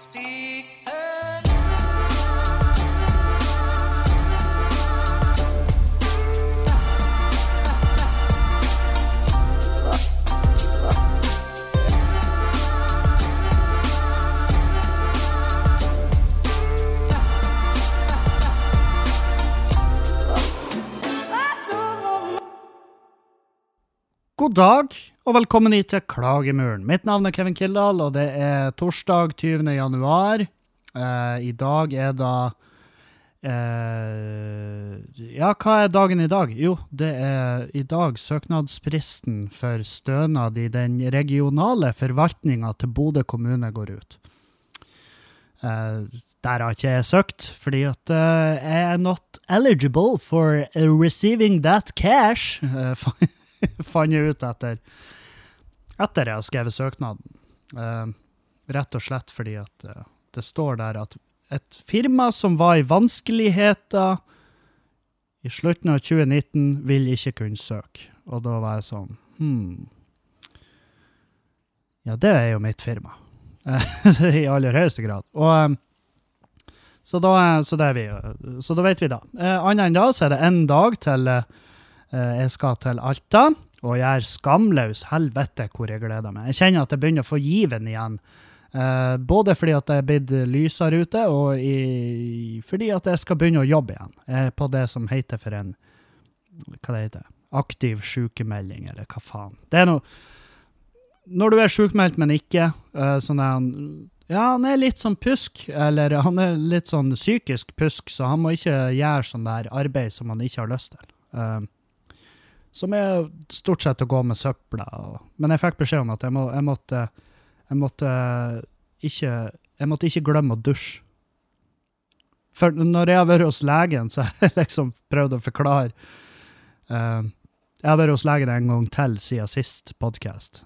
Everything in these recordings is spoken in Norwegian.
Speak God dag, og velkommen hit til Klagemuren. Mitt navn er Kevin Kildahl, og det er torsdag 20. januar. Eh, I dag er da eh, Ja, hva er dagen i dag? Jo, det er i dag søknadspristen for stønad i den regionale forvaltninga til Bodø kommune går ut. Eh, der har ikke jeg søkt, fordi at eh, jeg er not eligible for receiving that cash. eh, fant jeg ut etter etter jeg har skrevet søknaden. Uh, rett og slett fordi at uh, det står der at et firma som var i vanskeligheter i slutten av 2019, vil ikke kunne søke. Og da var jeg sånn Hm. Ja, det er jo mitt firma. I aller høyeste grad. Og eh, så da, så, vi, så da vet vi da. Annet enn da, så er det én dag til Jeg skal til Alta, og er skamløs. Helvete hvor jeg gleder meg. Jeg kjenner at jeg begynner å få given igjen. Eh, både fordi at det er blitt lysere ute, og i, fordi at jeg skal begynne å jobbe igjen. Jeg er på det som heter for en Hva det heter Aktiv sykemelding, eller hva faen. Det er noe Når du er sjukmeldt, men ikke eh, sånn er han Ja, han er litt sånn pusk, eller han er litt sånn psykisk pusk, så han må ikke gjøre sånn der arbeid som han ikke har lyst til. Eh, som er stort sett å gå med søpla. Men jeg fikk beskjed om at jeg, må, jeg, måtte, jeg, måtte ikke, jeg måtte ikke glemme å dusje. For når jeg har vært hos legen, så har jeg liksom prøvd å forklare uh, Jeg har vært hos legen en gang til siden sist podkast.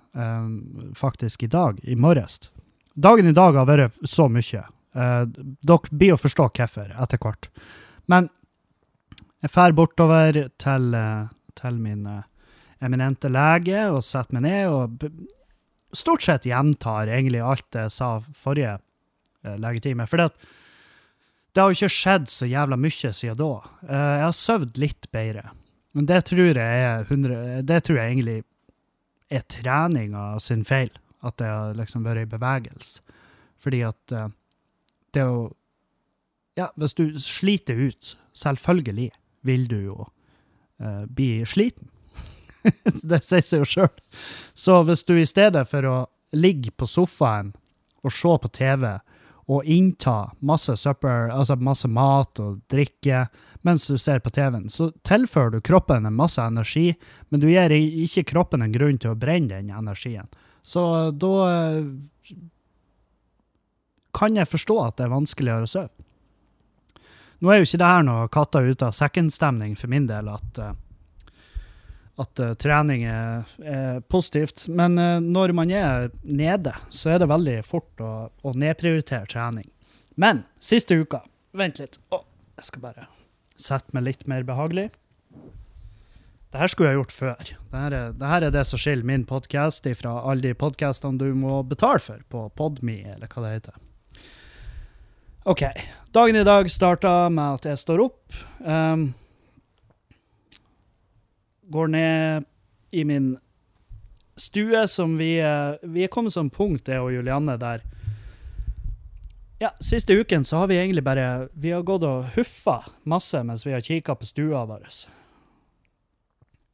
faktisk i dag, i morges. Dagen i dag har vært så mye. Uh, dere blir å forstå hvorfor etter hvert. Men jeg drar bortover til eh, til min uh, eminente lege og setter meg ned og stort sett gjentar egentlig alt jeg sa forrige uh, legetime. For det, har jo ikke skjedd så jævla mye siden da. Uh, jeg har sovet litt bedre. Men det tror jeg er 100, det tror jeg egentlig er treninga sin feil. At det har liksom vært i bevegelse. Fordi at det å Ja, hvis du sliter ut, selvfølgelig vil du jo uh, bli sliten. det sier seg jo sjøl. Så hvis du i stedet for å ligge på sofaen og se på TV og innta masse supper, altså masse mat og drikke mens du ser på TV-en, så tilfører du kroppen en masse energi, men du gir ikke kroppen en grunn til å brenne den energien. Så da uh, kan jeg forstå at det er vanskeligere å sove. Nå er jo ikke det her noe katta ut av sekken-stemning for min del, at, at uh, trening er, er, positivt. Men uh, når man er nede, så er det veldig fort å, å nedprioritere trening. Men siste uka Vent litt. Å, jeg skal bare sette meg litt mer behagelig. Det her skulle jeg gjort før. Det her er det, er det som skiller min podkast fra alle de podkastene du må betale for på Podme, eller hva det heter. OK. Dagen i dag starta med at jeg står opp. Um, går ned i min stue, som vi Vi er kommet som punkt, jeg og Julianne, der Ja, siste uken så har vi egentlig bare Vi har gått og huffa masse mens vi har kikka på stua vår.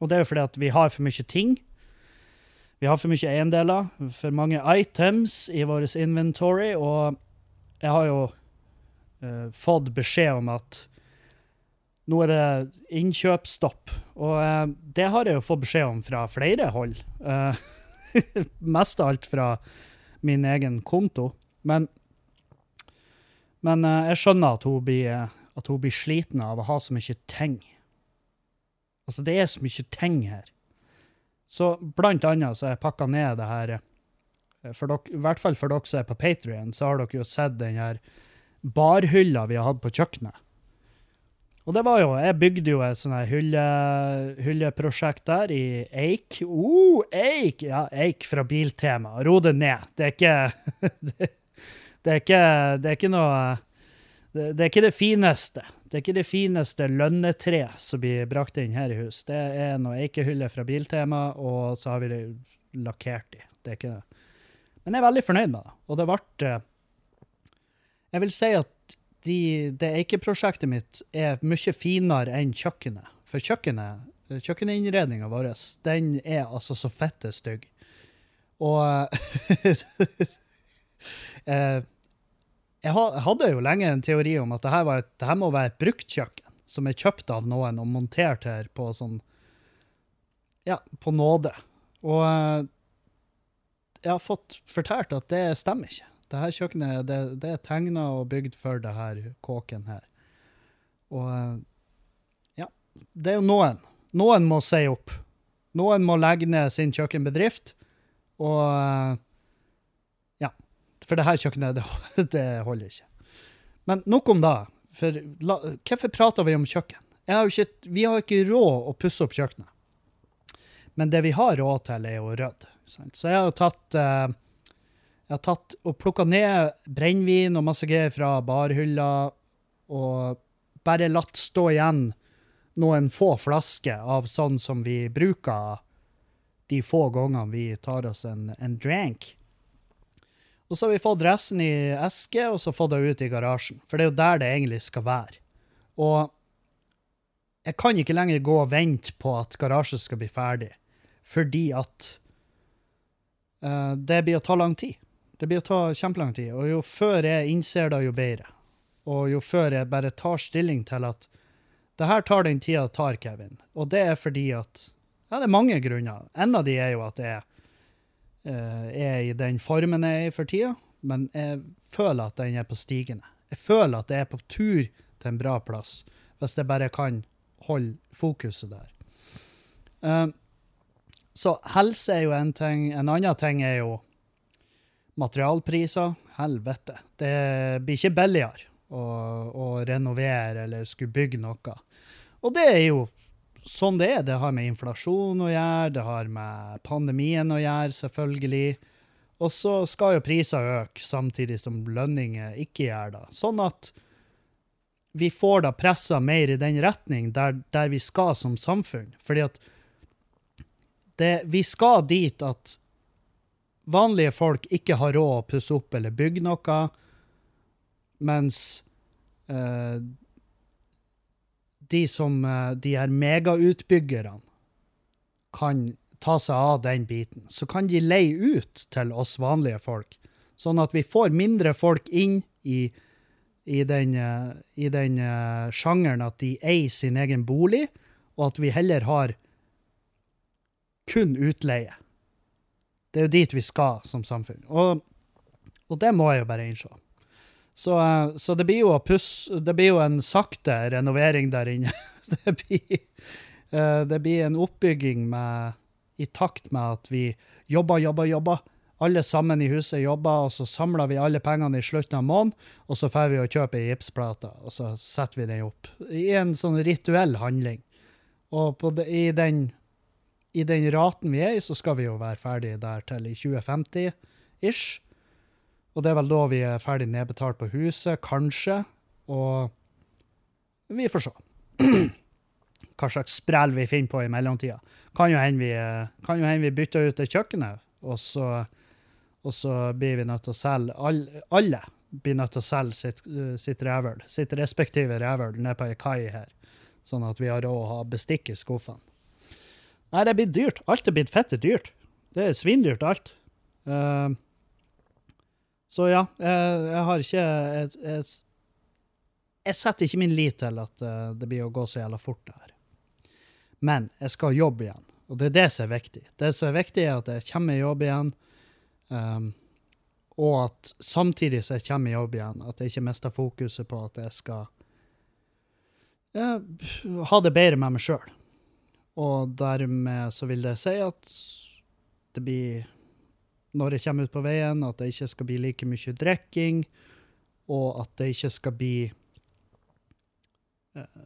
Og det er jo fordi at vi har for mye ting. Vi har for mye eiendeler, for mange items i vår inventory, og jeg har jo uh, fått beskjed om at nå er det innkjøpsstopp. Og uh, det har jeg jo fått beskjed om fra flere hold. Uh, mest av alt fra min egen konto. Men, men jeg skjønner at hun, blir, at hun blir sliten av å ha så mye ting. Altså, det er så mye ting her. Så blant annet så har jeg pakka ned det her for dere, I hvert fall for dere som er på Patrion, så har dere jo sett den her barhylla vi har hatt på kjøkkenet. Og det var jo Jeg bygde jo et sånt hylle, hylleprosjekt der i Eik. Uh, Eik! Ja, Eik fra Biltema. Ro det ned. Det er ikke det, det, er ikke, det er ikke noe det, det er ikke det fineste. Det er ikke det fineste lønnetre som blir brakt inn her i hus. Det er noe eikehylle fra Biltema, og så har vi det lakkert i. Det er ikke det. Men jeg er veldig fornøyd med det. Og det ble eh, Jeg vil si at de, det eikeprosjektet mitt er mye finere enn kjøkkenet. For kjøkkenet, kjøkkeninnredninga vår, den er altså så fette stygg. Og eh, jeg hadde jo lenge en teori om at det det her må være et brukt kjøkken, som er kjøpt av noen og montert her på sånn Ja, på nåde. Og eh, jeg har fått fortalt at det stemmer ikke. Det her kjøkkenet det, det er tegna og bygd for det her kåken her. Og eh, ja, det er jo noen. Noen må si opp. Noen må legge ned sin kjøkkenbedrift. Og eh, ja, for det her kjøkkenet, det, det holder ikke. Men nok om det. For la, hvorfor prater vi om kjøkken? Har ikke, vi har ikke råd å pusse opp kjøkkenet. Men det vi har råd til, er jo rødt. Så jeg har tatt eh, Jeg har tatt og plukka ned brennevin og masse greier fra barhylla, og bare latt stå igjen noen få flasker av sånn som vi bruker de få gangene vi tar oss en, en drink. Og så har vi fått resten i eske, og så fått det ut i garasjen. For det er jo der det egentlig skal være. Og jeg kan ikke lenger gå og vente på at garasjen skal bli ferdig, fordi at uh, det blir å ta lang tid. Det blir å ta kjempelang tid. Og jo før jeg innser det, jo bedre. Og jo før jeg bare tar stilling til at det her tar den tida det tar, Kevin. Og det er fordi at Ja, det er mange grunner. En av de er jo at jeg uh, er i den formen jeg er i for tida, men jeg føler at den er på stigende. Jeg føler at jeg er på tur til en bra plass, hvis jeg bare kan holde fokuset der. Uh, så helse er jo en ting. En annen ting er jo materialpriser. Helvete. Det blir ikke billigere å, å renovere eller skulle bygge noe. Og det er jo sånn det er. Det har med inflasjon å gjøre, det har med pandemien å gjøre, selvfølgelig. Og så skal jo priser øke, samtidig som lønninger ikke gjør det. Sånn at vi får da pressa mer i den retning der, der vi skal som samfunn. Fordi at det, vi skal dit at vanlige folk ikke har råd å pusse opp eller bygge noe, mens eh, de som eh, de her megautbyggerne kan ta seg av den biten. Så kan de leie ut til oss vanlige folk, sånn at vi får mindre folk inn i, i den, eh, i den uh, sjangeren at de eier sin egen bolig, og at vi heller har kun utleie. Det er jo dit vi skal som samfunn. Og, og det må jeg jo bare innse. Så, så det blir å Det blir jo en sakte renovering der inne. Det blir, eh, det blir en oppbygging med, i takt med at vi jobber, jobber, jobber. Alle sammen i huset jobber, og så samler vi alle pengene i slutten av måneden, og så får vi og kjøpe gipsplater, og så setter vi den opp. I en sånn rituell handling. Og det, i, den, i den raten vi er i, så skal vi jo være ferdig der til i 2050-ish. Og det er vel da vi er ferdig nedbetalt på huset, kanskje. Og vi får se. Hva slags sprell vi finner på i mellomtida. Kan jo hende vi, vi bytter ut det kjøkkenet, og så, og så blir vi nødt til å selge Alle, alle blir nødt til å selge sitt, sitt revøl, sitt respektive revøl, ned på ei kai her. Sånn at vi har råd å ha bestikk i skuffene. Nei, det blir dyrt. Alt er blitt fette dyrt. Det er svindyrt, alt. Uh, så ja, jeg, jeg har ikke jeg, jeg, jeg setter ikke min lit til at eh, det blir å gå så jævla fort, det her. Men jeg skal jobbe igjen, og det er det som er viktig. Det som er viktig, er at jeg kommer i jobb igjen, um, og at samtidig som jeg kommer i jobb igjen, at jeg ikke mister fokuset på at jeg skal ja, ha det bedre med meg sjøl. Og dermed så vil det si at det blir når jeg kommer ut på veien, at det ikke skal bli like mye drikking, og at det ikke skal bli eh,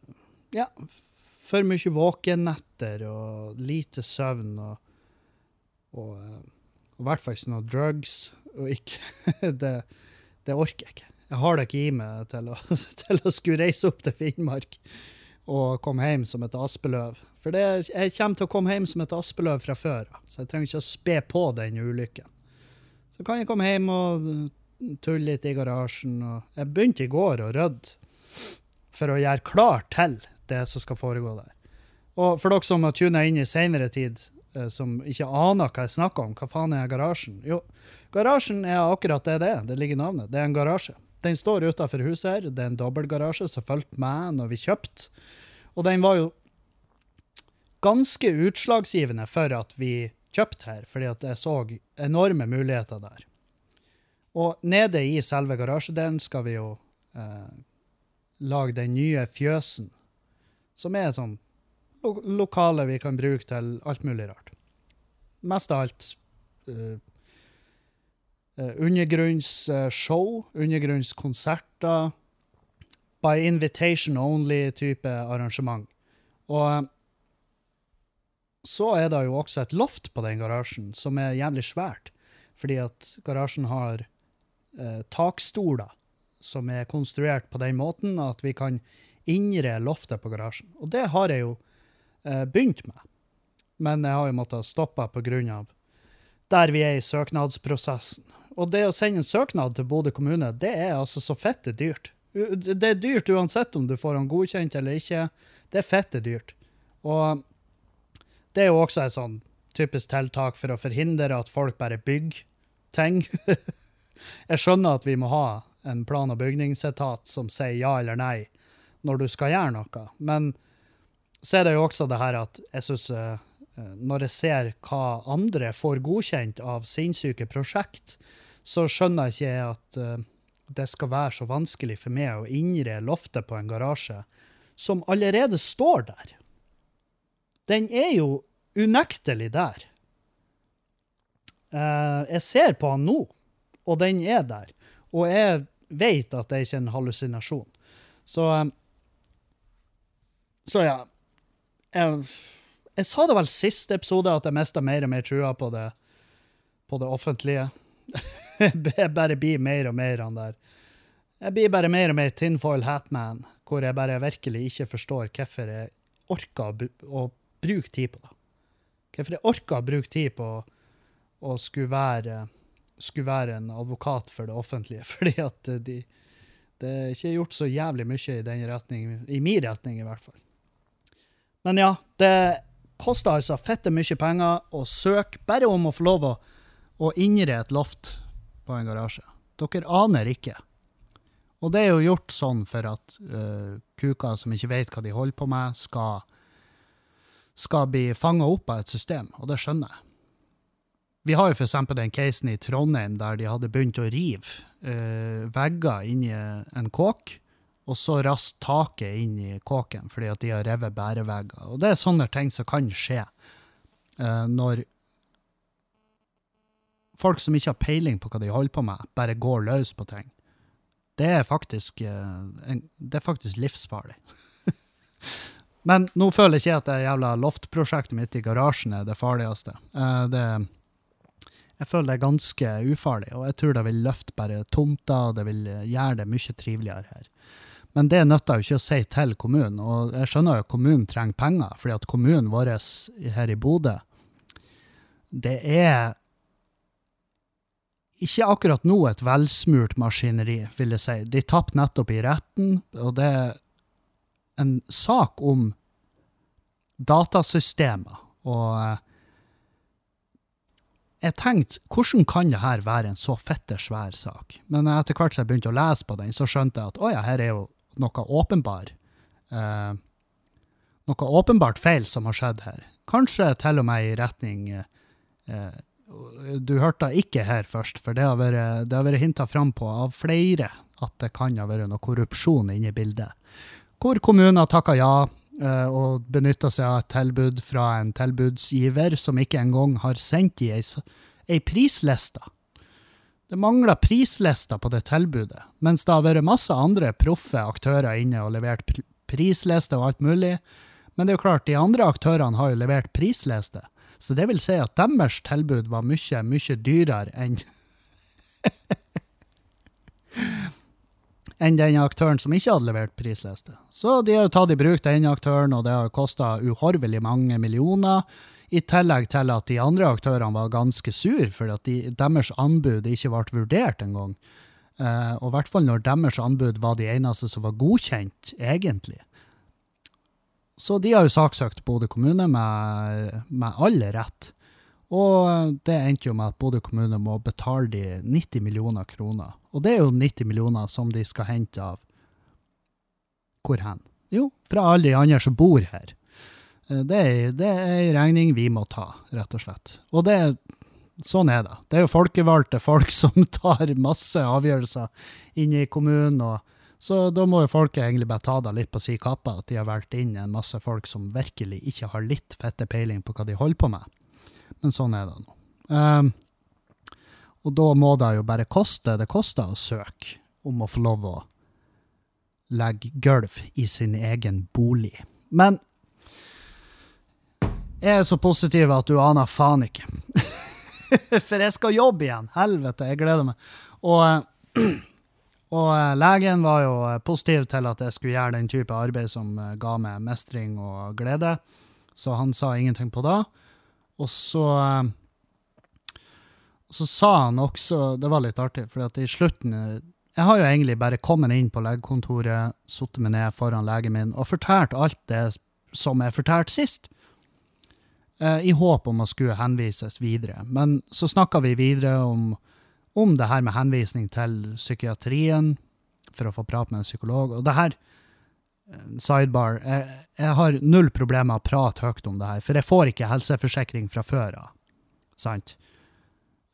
ja, for mye våkenetter og lite søvn og, og, eh, og i hvert fall ikke noe drugs. Og ikke det, det orker jeg ikke. Jeg har det ikke i meg til å, til å skulle reise opp til Finnmark og komme hjem som et aspeløv. For det, jeg kommer til å komme hjem som et aspeløv fra før av, så jeg trenger ikke å spe på den ulykken. Så kan jeg komme hjem og tulle litt i garasjen. Og jeg begynte i går å rydde for å gjøre klar til det som skal foregå der. Og for dere som har tuna inn i seinere tid, eh, som ikke aner hva jeg snakker om, hva faen er garasjen? Jo, garasjen er akkurat det det er. Det ligger i navnet. Det er en garasje. Den står utafor huset her. Det er en dobbeltgarasje som fulgte med når vi kjøpte. Og den var jo ganske utslagsgivende for at vi kjøpte her, fordi at jeg så enorme muligheter der. Og nede i selve garasjedelen skal vi jo eh, lage den nye fjøsen, som er sånn lo lokale vi kan bruke til alt mulig rart. Mest av alt eh, uh, undergrunnsshow, undergrunnskonserter, by invitation only-type arrangement. Og så er det jo også et loft på den garasjen, som er jævlig svært, fordi at garasjen har takstoler som er konstruert på den måten at vi kan innre loftet på garasjen. Og det har jeg jo eh, begynt med. Men jeg har jo måttet stoppe pga. der vi er i søknadsprosessen. Og det å sende en søknad til Bodø kommune, det er altså så fette dyrt. Det er dyrt uansett om du får den godkjent eller ikke. Det er fette dyrt. Og det er jo også et sånn typisk tiltak for å forhindre at folk bare bygger ting. jeg skjønner at vi må ha en plan- og bygningsetat som sier ja eller nei når du skal gjøre noe. Men så er det jo også det her at jeg syns uh, Når jeg ser hva andre får godkjent av sinnssyke prosjekt, så skjønner jeg ikke at uh, det skal være så vanskelig for meg å innre loftet på en garasje som allerede står der. Den er jo unektelig der. Uh, jeg ser på han nå, og den er der. Og jeg vet at det er ikke er en hallusinasjon. Så så ja. Jeg, jeg, sa det vel siste episode at jeg mista mer og mer trua på det, på det offentlige. jeg bare blir mer og mer han der. Jeg blir bare mer og mer Tinfoil Hatman, hvor jeg bare virkelig ikke forstår hvorfor jeg orker å, å bruke tid på det. For jeg orker å bruke tid på å skulle være, skulle være en advokat for det offentlige. Fordi at de, det er ikke gjort så jævlig mye i den retning, i min retning i hvert fall. Men ja, det koster altså fette mye penger å søke bare om å få lov å, å innre et loft på en garasje. Dere aner ikke. Og det er jo gjort sånn for at uh, kuker som ikke vet hva de holder på med, skal, skal bli fanga opp av et system, og det skjønner jeg. Vi har jo f.eks. den casen i Trondheim der de hadde begynt å rive uh, vegger i en kåk og så rast taket inn i kåken fordi at de har revet bærevegger. Og det er sånne ting som kan skje uh, når folk som ikke har peiling på hva de holder på med, bare går løs på ting. Det er faktisk, uh, en, det er faktisk livsfarlig. Men nå føler jeg ikke at det jævla loftprosjektet mitt i garasjen er det farligste. Uh, det, jeg føler det er ganske ufarlig, og jeg tror det vil løfte bare tomta, og det vil gjøre det mye triveligere her. Men det nytter jo ikke å si til kommunen. Og jeg skjønner jo at kommunen trenger penger, fordi at kommunen vår her i Bodø, det er ikke akkurat nå et velsmurt maskineri, vil jeg si. De tapte nettopp i retten, og det en sak om datasystemer. Og eh, jeg tenkte, hvordan kan det her være en så fette svær sak? Men etter hvert som jeg begynte å lese på den, så skjønte jeg at å ja, her er jo noe åpenbar eh, noe åpenbart feil som har skjedd her. Kanskje til og med i retning eh, Du hørte ikke her først, for det har vært, det vært hinta fram på av flere at det kan ha vært noe korrupsjon inne i bildet. Hvor kommunen har takka ja eh, og benytta seg av et tilbud fra en tilbudsgiver som ikke engang har sendt i ei, ei prisliste. Det mangler prislister på det tilbudet, mens det har vært masse andre proffe aktører inne og levert pr prislister og alt mulig. Men det er jo klart, de andre aktørene har jo levert prislister, så det vil si at deres tilbud var mye, mye dyrere enn enn den aktøren som ikke hadde levert prisliste. Så de har jo tatt i bruk den aktøren, og det har kosta uhorvelig mange millioner. I tillegg til at de andre aktørene var ganske sur for at de, deres anbud ikke ble vurdert engang. Uh, og i hvert fall når deres anbud var de eneste som var godkjent, egentlig. Så de har jo saksøkt Bodø kommune med, med all rett. Og det endte jo med at Bodø kommune må betale de 90 millioner kroner. Og det er jo 90 millioner som de skal hente av Hvor hen? Jo, fra alle de andre som bor her. Eh, det er, det en regning vi må ta, rett og slett. Og det, sånn er det. Det er jo folkevalgte folk som tar masse avgjørelser inne i kommunen. og så da må jo folket egentlig bare ta det litt på si kappe, at de har valgt inn en masse folk som virkelig ikke har litt fette peiling på hva de holder på med. Men sånn er det nå. Um, og da må det jo bare koste det koster å søke om å få lov å legge gulv i sin egen bolig. Men jeg er så positiv at du aner faen ikke. For jeg skal jobbe igjen. Helvete, jeg gleder meg. Og, og eh, legen var jo eh, positiv til at jeg skulle gjøre den type arbeid som eh, ga meg mestring og glede, så han sa ingenting på det. Og så så sa han også Det var litt artig, for i slutten Jeg har jo egentlig bare kommet inn på legekontoret, satt meg ned foran legen min og fortalt alt det som jeg fortalte sist eh, i håp om å skulle henvises videre. Men så snakka vi videre om, om det her med henvisning til psykiatrien, for å få prate med en psykolog. Og det her, eh, sidebar, jeg, jeg har null problemer med å prate høyt om det her, for jeg får ikke helseforsikring fra før av. Sant?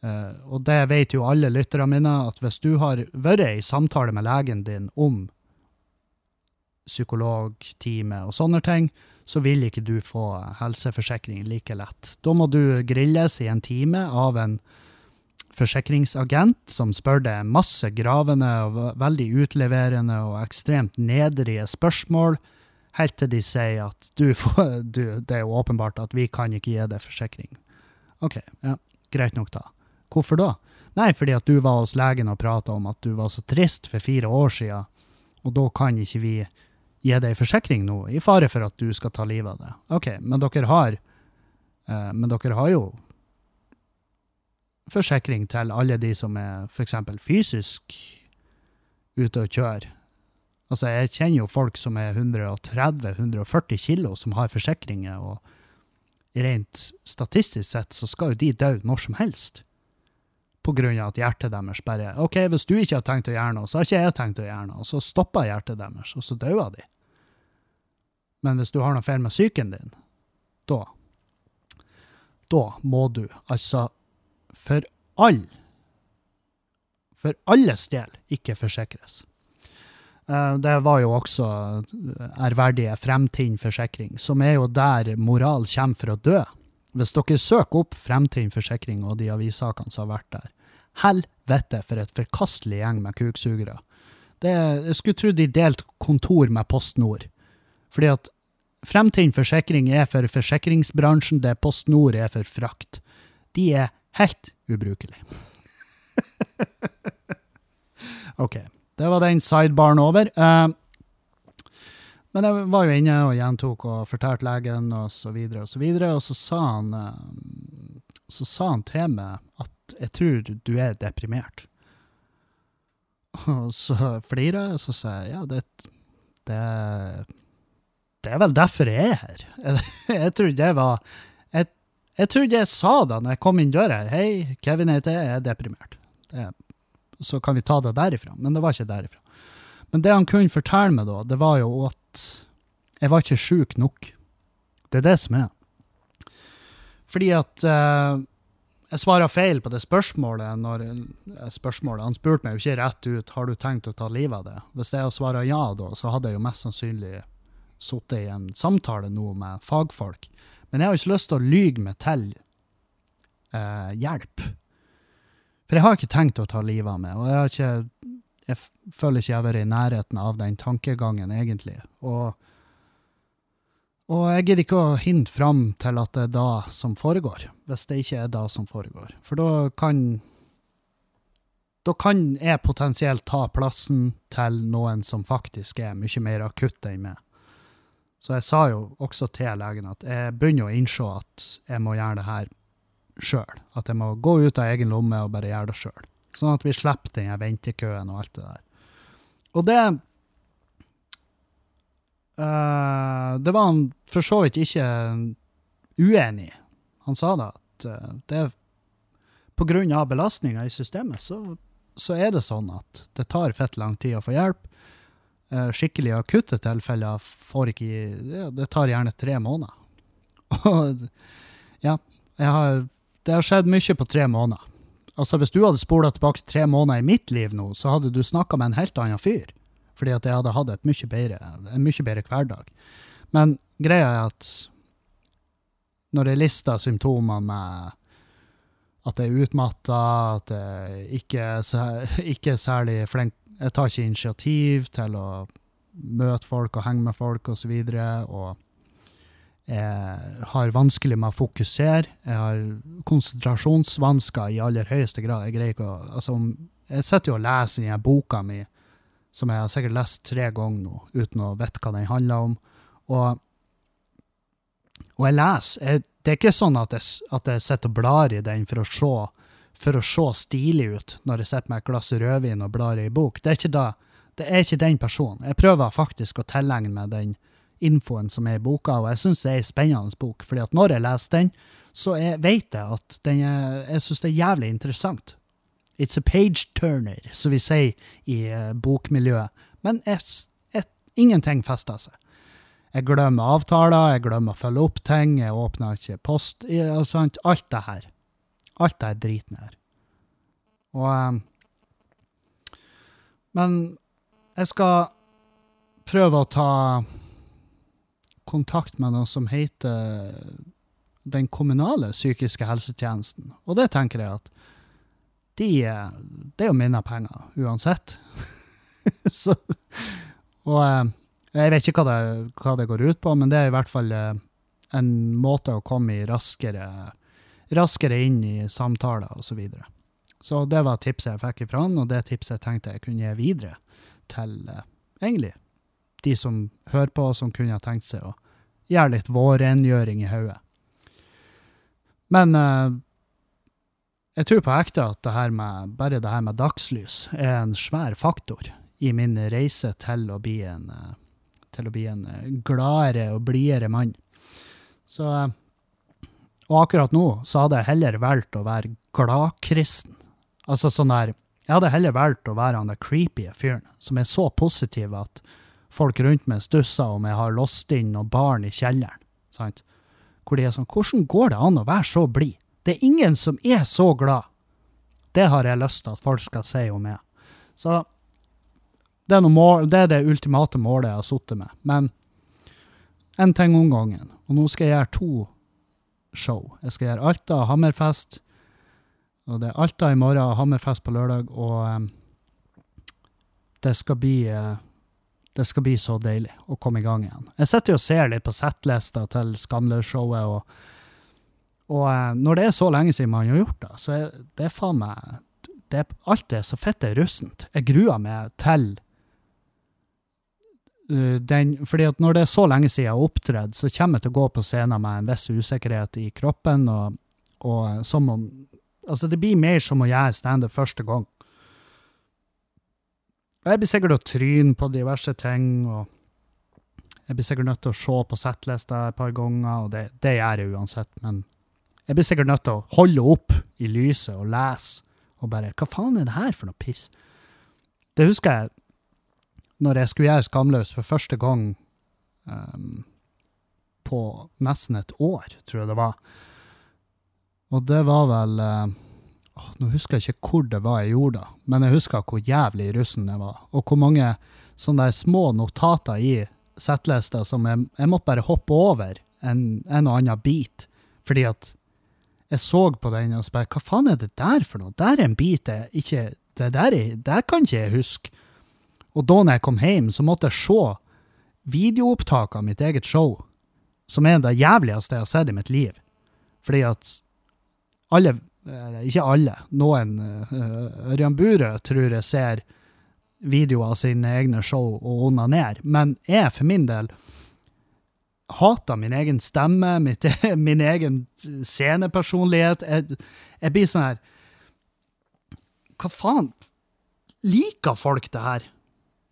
Uh, og det vet jo alle lytterne mine, at hvis du har vært i samtale med legen din om psykologtime og sånne ting, så vil ikke du få helseforsikring like lett. Da må du grilles i en time av en forsikringsagent som spør deg masse gravende og veldig utleverende og ekstremt nedrige spørsmål, helt til de sier at du du, det er jo åpenbart at vi kan ikke gi deg forsikring. OK, ja, greit nok da. Hvorfor da? Nei, fordi at du var hos legen og prata om at du var så trist for fire år siden, og da kan ikke vi gi deg forsikring nå, i fare for at du skal ta livet av deg. OK, men dere har eh, Men dere har jo forsikring til alle de som er f.eks. fysisk ute og kjører. Altså, jeg kjenner jo folk som er 130-140 kilo, som har forsikringer, og rent statistisk sett så skal jo de dø når som helst. På grunn av at hjertet deres bare OK, hvis du ikke har tenkt å gjøre noe, så har ikke jeg tenkt å gjøre noe. Og så stopper hjertet deres, og så dauer de. Men hvis du har noe feil med psyken din, da Da må du altså for all For alles del ikke forsikres. Eh, det var jo også ærverdige Fremtind forsikring, som er jo der moral kommer for å dø. Hvis dere søker opp Fremtind forsikring og de avissakene som har vært der, helvete for et forkastelig gjeng med kuksugere. Det, jeg skulle tro de delte kontor med Post Nord. Fordi at Fremtind forsikring er for forsikringsbransjen, det Post Nord er for frakt. De er helt ubrukelig. OK. Det var den sidebaren over. Uh, men jeg var jo inne og gjentok og fortalte legen og så videre og så videre, og så sa han, uh, så sa han til meg at jeg tror du er deprimert. Og så flirer jeg, og så sa jeg ja, det, det, det er vel derfor jeg er her. Jeg, jeg trodde det var jeg, trodde jeg sa det når jeg kom inn døra hei, Kevin heter jeg, jeg er deprimert. Det, så kan vi ta det derifra. Men det var ikke derifra. Men det han kunne fortelle meg da, det var jo at jeg var ikke sjuk nok. Det er det som er. Fordi at uh, jeg svarer feil på det spørsmålet når spørsmålet, Han spurte meg jo ikke rett ut har du tenkt å ta livet av det. Hvis jeg svart ja da, så hadde jeg jo mest sannsynlig sittet i en samtale nå med fagfolk. Men jeg har ikke lyst til å lyge meg til uh, hjelp. For jeg har ikke tenkt å ta livet av meg, og jeg, ikke, jeg føler ikke jeg har vært i nærheten av den tankegangen, egentlig. Og, og jeg gidder ikke å hinte fram til at det er da som foregår, hvis det ikke er da som foregår. For da kan da kan jeg potensielt ta plassen til noen som faktisk er mye mer akutt enn meg. Så jeg sa jo også til legen at jeg begynner å innse at jeg må gjøre det her sjøl. At jeg må gå ut av egen lomme og bare gjøre det sjøl. Sånn at vi slipper den ventekøen og alt det der. Og det uh, Det var han for så vidt ikke uenig i. Han sa da at uh, det er på grunn av belastninga i systemet, så, så er det sånn at det tar fett lang tid å få hjelp. Eh, skikkelig akutte tilfeller får ikke det, det tar gjerne tre måneder. Og ja, har, det har skjedd mye på tre måneder. Altså, hvis du hadde spola tilbake tre måneder i mitt liv nå, så hadde du snakka med en helt annen fyr. Fordi at jeg hadde hatt et mye bedre, en mye bedre hverdag. Men greia er at når jeg lister symptomer med at jeg er utmatta, at jeg ikke er særlig flink Jeg tar ikke initiativ til å møte folk og henge med folk osv. Og, så og jeg har vanskelig med å fokusere. Jeg har konsentrasjonsvansker i aller høyeste grad. Jeg greier ikke å altså, Jeg sitter jo og leser i den boka mi, som jeg har sikkert lest tre ganger nå, uten å vite hva den handler om. Og, og jeg leser. Jeg, det er ikke sånn at jeg, at jeg sitter og blar i den for å se for å se stilig ut når jeg sitter med et glass rødvin og blar i en bok. Det er ikke da. Det er ikke den personen. Jeg prøver faktisk å tilegne meg den infoen som er i boka, og jeg syns det er en spennende bok. fordi at når jeg leser den, så jeg vet jeg at den er, jeg syns det er jævlig interessant. It's a page turner, som vi sier i eh, bokmiljøet. Men jeg, jeg, ingenting fester seg. Jeg glemmer avtaler, jeg glemmer å følge opp ting, jeg åpner ikke post, i- sant, alt det her. Alt det her driten her. Og um, Men jeg skal prøve å ta kontakt med noe som heter den kommunale psykiske helsetjenesten. Og det tenker jeg at de, eh, det er jo mine penger, uansett. Så, og eh, jeg vet ikke hva det, hva det går ut på, men det er i hvert fall eh, en måte å komme i raskere, raskere inn i samtaler og så videre. Så det var tipset jeg fikk ifra han, og det tipset jeg tenkte jeg kunne gi videre til eh, egentlig de som hører på, som kunne ha tenkt seg å gjøre litt vårrengjøring i hodet. Men eh, jeg tror på ekte at det her med, bare det her med dagslys er en svær faktor i min reise til å bli en, eh, til å bli en eh, gladere og blidere mann. Så, og akkurat nå så hadde jeg heller valgt å være gladkristen. Altså sånn der, jeg hadde heller valgt å være han der creepy fyren som er så positiv at folk rundt meg stusser om jeg har låst inn noen barn i kjelleren. Sant? Hvor de er sånn, hvordan går det an å være så blid? Det er ingen som er så glad. Det har jeg lyst til at folk skal si om meg. Så det er, mål, det, er det ultimate målet jeg har sittet med. Men en ting om gangen. Og nå skal jeg gjøre to show. Jeg skal gjøre Alta Hammerfest. Og det er Alta i morgen Hammerfest på lørdag. Og um, det skal bli uh, det skal bli så deilig å komme i gang igjen. Jeg sitter og ser litt på settlista til Skamløs-showet, og, og eh, når det er så lenge siden man har gjort det, så er det faen meg det, Alt er så fitte russent. Jeg gruer meg til den Fordi at når det er så lenge siden jeg har opptredd, så kommer jeg til å gå på scenen med en viss usikkerhet i kroppen, og, og eh, som om Altså, det blir mer som å gjøre standup første gang. Jeg blir sikkert å tryne på diverse ting, og jeg blir sikkert nødt til å se på settlista et par ganger, og det, det gjør jeg uansett, men jeg blir sikkert nødt til å holde opp i lyset og lese, og bare, hva faen er det her for noe piss? Det husker jeg når jeg skulle gjøre Skamløs for første gang um, på nesten et år, tror jeg det var. Og det var vel uh, Nå husker jeg ikke hvor det var jeg gjorde det, men jeg husker hvor jævlig russen jeg var, og hvor mange sånne små notater i settlista som jeg, jeg måtte bare hoppe over en, en og annen bit, fordi at jeg så på den og spurte hva faen er det der for noe? Der er en bit jeg ikke, det der, er, der kan ikke jeg huske. Og da når jeg kom hjem, så måtte jeg se videoopptak av mitt eget show, som er det jævligste jeg har sett i mitt liv. Fordi at alle, ikke alle. Noen uh, Ørjan Burøe tror jeg ser videoer av sine egne show og onanerer. Men jeg for min del hater min egen stemme, mitt, min egen scenepersonlighet. Jeg, jeg blir sånn her Hva faen? Liker folk det her?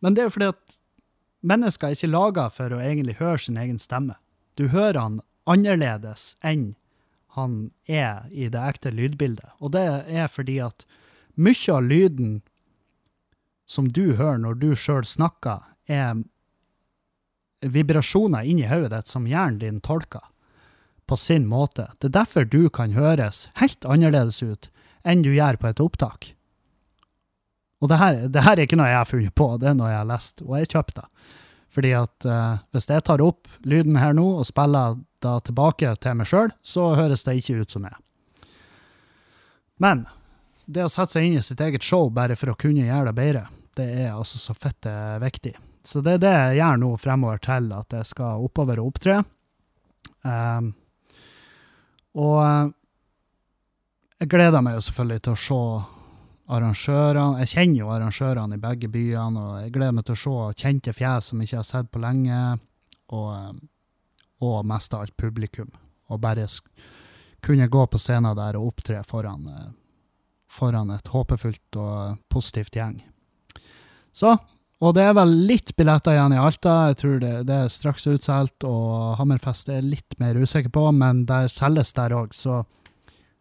Men det er jo fordi at mennesker er ikke laga for å egentlig høre sin egen stemme. Du hører han annerledes enn han er i det ekte lydbildet. Og det er fordi at mye av lyden som du hører når du sjøl snakker, er vibrasjoner inni hodet ditt som hjernen din tolker på sin måte. Det er derfor du kan høres helt annerledes ut enn du gjør på et opptak. Og det her, det her er ikke noe jeg har funnet på, det er noe jeg har lest, og jeg kjøpte det. Fordi at uh, hvis jeg tar opp lyden her nå og spiller da tilbake til meg sjøl, så høres det ikke ut som jeg. Men det å sette seg inn i sitt eget show bare for å kunne gjøre det bedre, det er altså så fette viktig. Så det er det jeg gjør nå fremover til at jeg skal oppover og opptre. Um, og eh, jeg gleder meg jo selvfølgelig til å se arrangørene. Jeg kjenner jo arrangørene i begge byene, og jeg gleder meg til å se kjente fjes som jeg ikke har sett på lenge, og, eh, og mest av alt publikum. Og bare kunne gå på scenen der og opptre foran, eh, foran et håpefullt og positivt gjeng. Så og det er vel litt billetter igjen i Alta. Jeg tror det, det er straks utsolgt. Og Hammerfest er litt mer usikker på, men der selges der òg. Så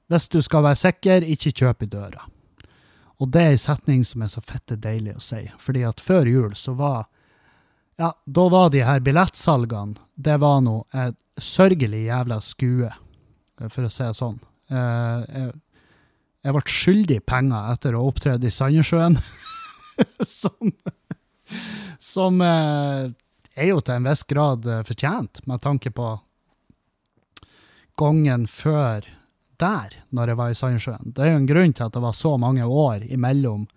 hvis du skal være sikker, ikke kjøp i døra. Og det er en setning som er så fette deilig å si. Fordi at før jul så var Ja, da var de her billettsalgene Det var nå et sørgelig jævla skue, for å si det sånn. Eh, jeg, jeg ble skyldig penger etter å ha opptredd i Sandnessjøen. som som eh, er jo til en viss grad eh, fortjent, med tanke på gangen før der, når jeg var i Sandsjøen. Det er jo en grunn til at det var så mange år imellom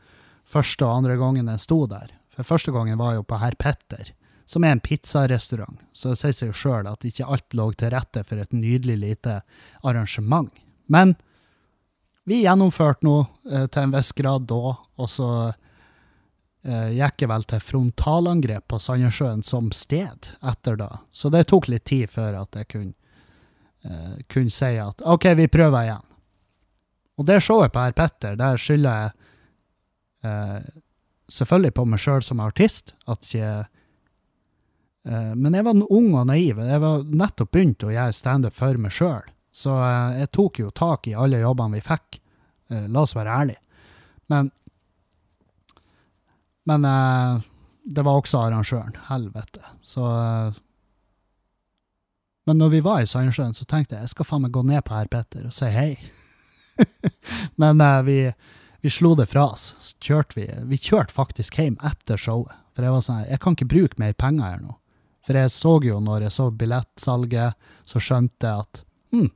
første og andre gangen jeg sto der. For første gangen var jeg jo på Herr Petter, som er en pizzarestaurant. Så det sier seg jo sjøl at ikke alt lå til rette for et nydelig lite arrangement. Men vi gjennomførte nå eh, til en viss grad da, og så eh, gikk jeg vel til frontalangrep på Sandnessjøen som sted etter da. Så det tok litt tid før at jeg kunne, eh, kunne si at OK, vi prøver igjen. Og det showet på Herr Petter, der skylder jeg eh, selvfølgelig på meg sjøl som artist. at ikke eh, Men jeg var ung og naiv. Jeg var nettopp begynt å gjøre standup for meg sjøl. Så eh, jeg tok jo tak i alle jobbene vi fikk. Eh, la oss være ærlige. Men men eh, det var også arrangøren. Helvete. Så Men når vi var i Sandnessjøen, så tenkte jeg jeg skal faen meg gå ned på herr Petter og si hei. men eh, vi, vi slo det fra oss. Så kjørte vi, vi kjørte faktisk hjem etter showet. For jeg var sånn Jeg kan ikke bruke mer penger her nå. For jeg så jo, når jeg så billettsalget, så skjønte jeg at hm,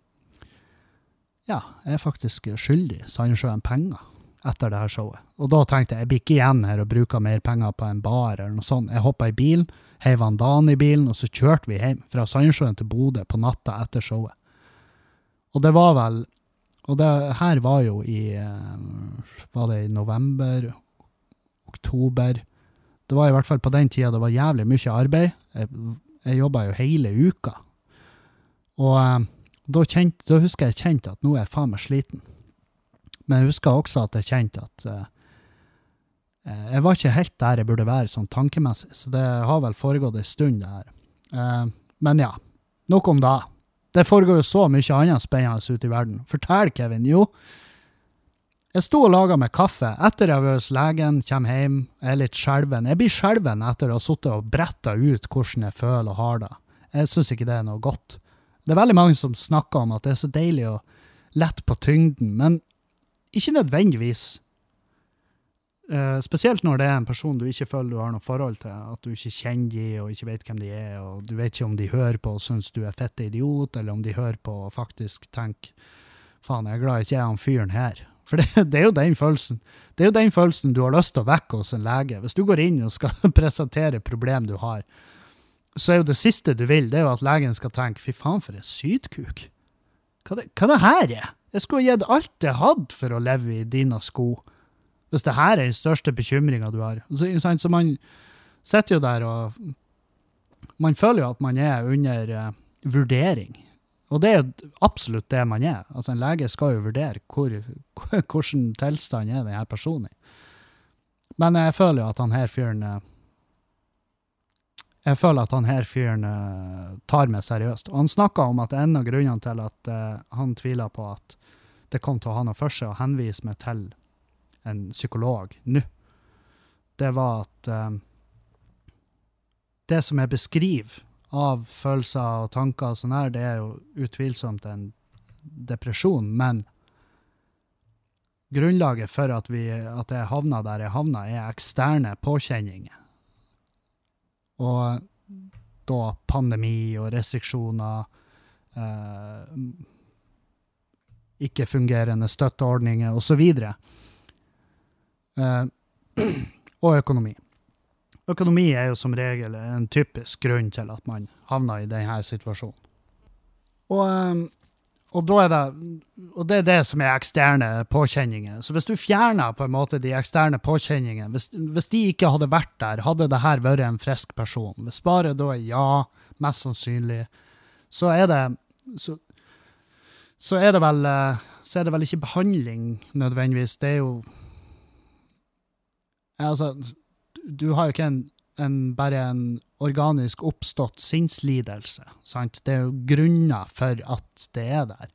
ja, jeg er faktisk skyldig Sandnessjøen penger etter det her showet. Og da tenkte jeg jeg blir ikke igjen her og bruker mer penger på en bar eller noe sånt. Jeg hoppa i bilen, heiv han Dan i bilen, og så kjørte vi hjem fra Sandsjøen til Bodø på natta etter showet. Og det var vel Og det her var jo i eh, Var det i november? Oktober? Det var i hvert fall på den tida det var jævlig mye arbeid. Jeg, jeg jobba jo hele uka. Og eh, da, kjent, da husker jeg kjente at nå er jeg faen meg sliten. Men jeg husker også at jeg kjente at uh, jeg var ikke helt der jeg burde være sånn tankemessig, så det har vel foregått en stund, det her. Uh, men ja, nok om det. Det foregår jo så mye annet spennende ute i verden. Fortell, Kevin. Jo, jeg sto og laga meg kaffe etter jeg var hos legen, kommer hjem, jeg er litt skjelven. Jeg blir skjelven etter å ha sittet og bretta ut hvordan jeg føler og har det. Jeg syns ikke det er noe godt. Det er veldig mange som snakker om at det er så deilig å lette på tyngden, men ikke nødvendigvis. Uh, spesielt når det er en person du ikke føler du har noe forhold til, at du ikke kjenner de og ikke vet hvem de er, og du vet ikke om de hører på og syns du er fette idiot, eller om de hører på og faktisk tenker faen, jeg er glad ikke jeg er han fyren her. For det, det, er jo den følelsen Det er jo den følelsen du har lyst til å vekke hos en lege. Hvis du går inn og skal presentere problem du har, så er jo det siste du vil, det er jo at legen skal tenke fy faen, for en sytkuk. Hva hva det her er? Jeg skulle gitt alt jeg hadde for å leve i dine sko. Hvis det her er den største bekymringa du har. Så, så man sitter jo der og Man føler jo at man er under uh, vurdering. Og det er jo absolutt det man er. Altså En lege skal jo vurdere hvor, hvordan tilstand er denne personen i. Men jeg føler jo at han her fyren eh, Jeg føler at han her fyren uh, tar meg seriøst. Og han snakka om at en av grunnene til at uh, han tviler på at det kom til å ha noe for seg å henvise meg til en psykolog nå, det var at uh, det som jeg beskriver av følelser og tanker og sånn her, det er jo utvilsomt en depresjon, men grunnlaget for at, vi, at jeg havna der jeg havna, er eksterne påkjenninger. Og da pandemi og restriksjoner, eh, ikke-fungerende støtteordninger osv. Eh, og økonomi. Økonomi er jo som regel en typisk grunn til at man havner i denne situasjonen. Og, eh, og, det, og det er det som er eksterne påkjenninger. Så hvis du fjerner på en måte de eksterne påkjenningene, hvis, hvis de ikke hadde vært der, hadde det her vært en frisk person. Hvis bare da er ja, mest sannsynlig, så er det så, så er det vel eh, så er det vel ikke behandling nødvendigvis. Det er jo Altså, du har jo ikke en, en, bare en organisk oppstått sinnslidelse, sant? Det er jo grunner for at det er der.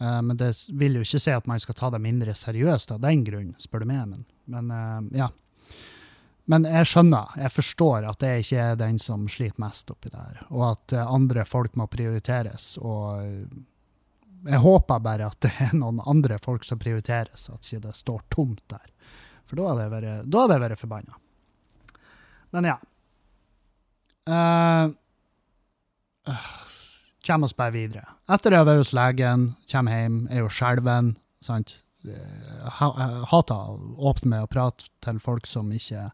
Uh, men det vil jo ikke si at man skal ta det mindre seriøst av den grunn, spør du meg. Men, men uh, ja. Men jeg skjønner, jeg forstår at det ikke er den som sliter mest oppi det her, og at eh, andre folk må prioriteres. Og jeg håper bare at det er noen andre folk som prioriteres, at ikke det står tomt der. For da hadde jeg vært, vært forbanna. Men ja. Uh, uh, kommer oss bare videre. Etter det har vært hos legen, kommer hjem, er jo skjelven. sant? Hater å åpne med å prate til folk som ikke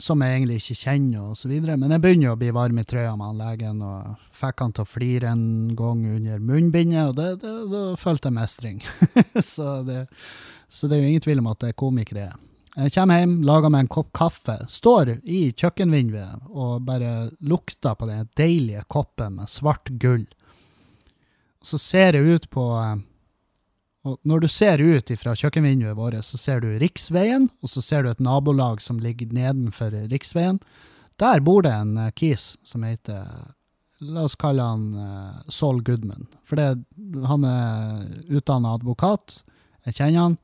som jeg egentlig ikke kjenner, og så videre. Men jeg begynner jo å bli varm i trøya med han legen, og fikk han til å flire en gang under munnbindet, og da følte jeg mestring. så, det, så, det, er jo ingen tvil om at det er komikere er. Jeg kommer hjem, lager meg en kopp kaffe, står i kjøkkenvinduet og bare lukter på den deilige koppen med svart gull. Så ser jeg ut på og når du ser ut fra kjøkkenvinduet vårt, så ser du riksveien, og så ser du et nabolag som ligger nedenfor riksveien. Der bor det en uh, kis som heter La oss kalle han uh, Saul Goodman. For han er utdanna advokat. Jeg kjenner han.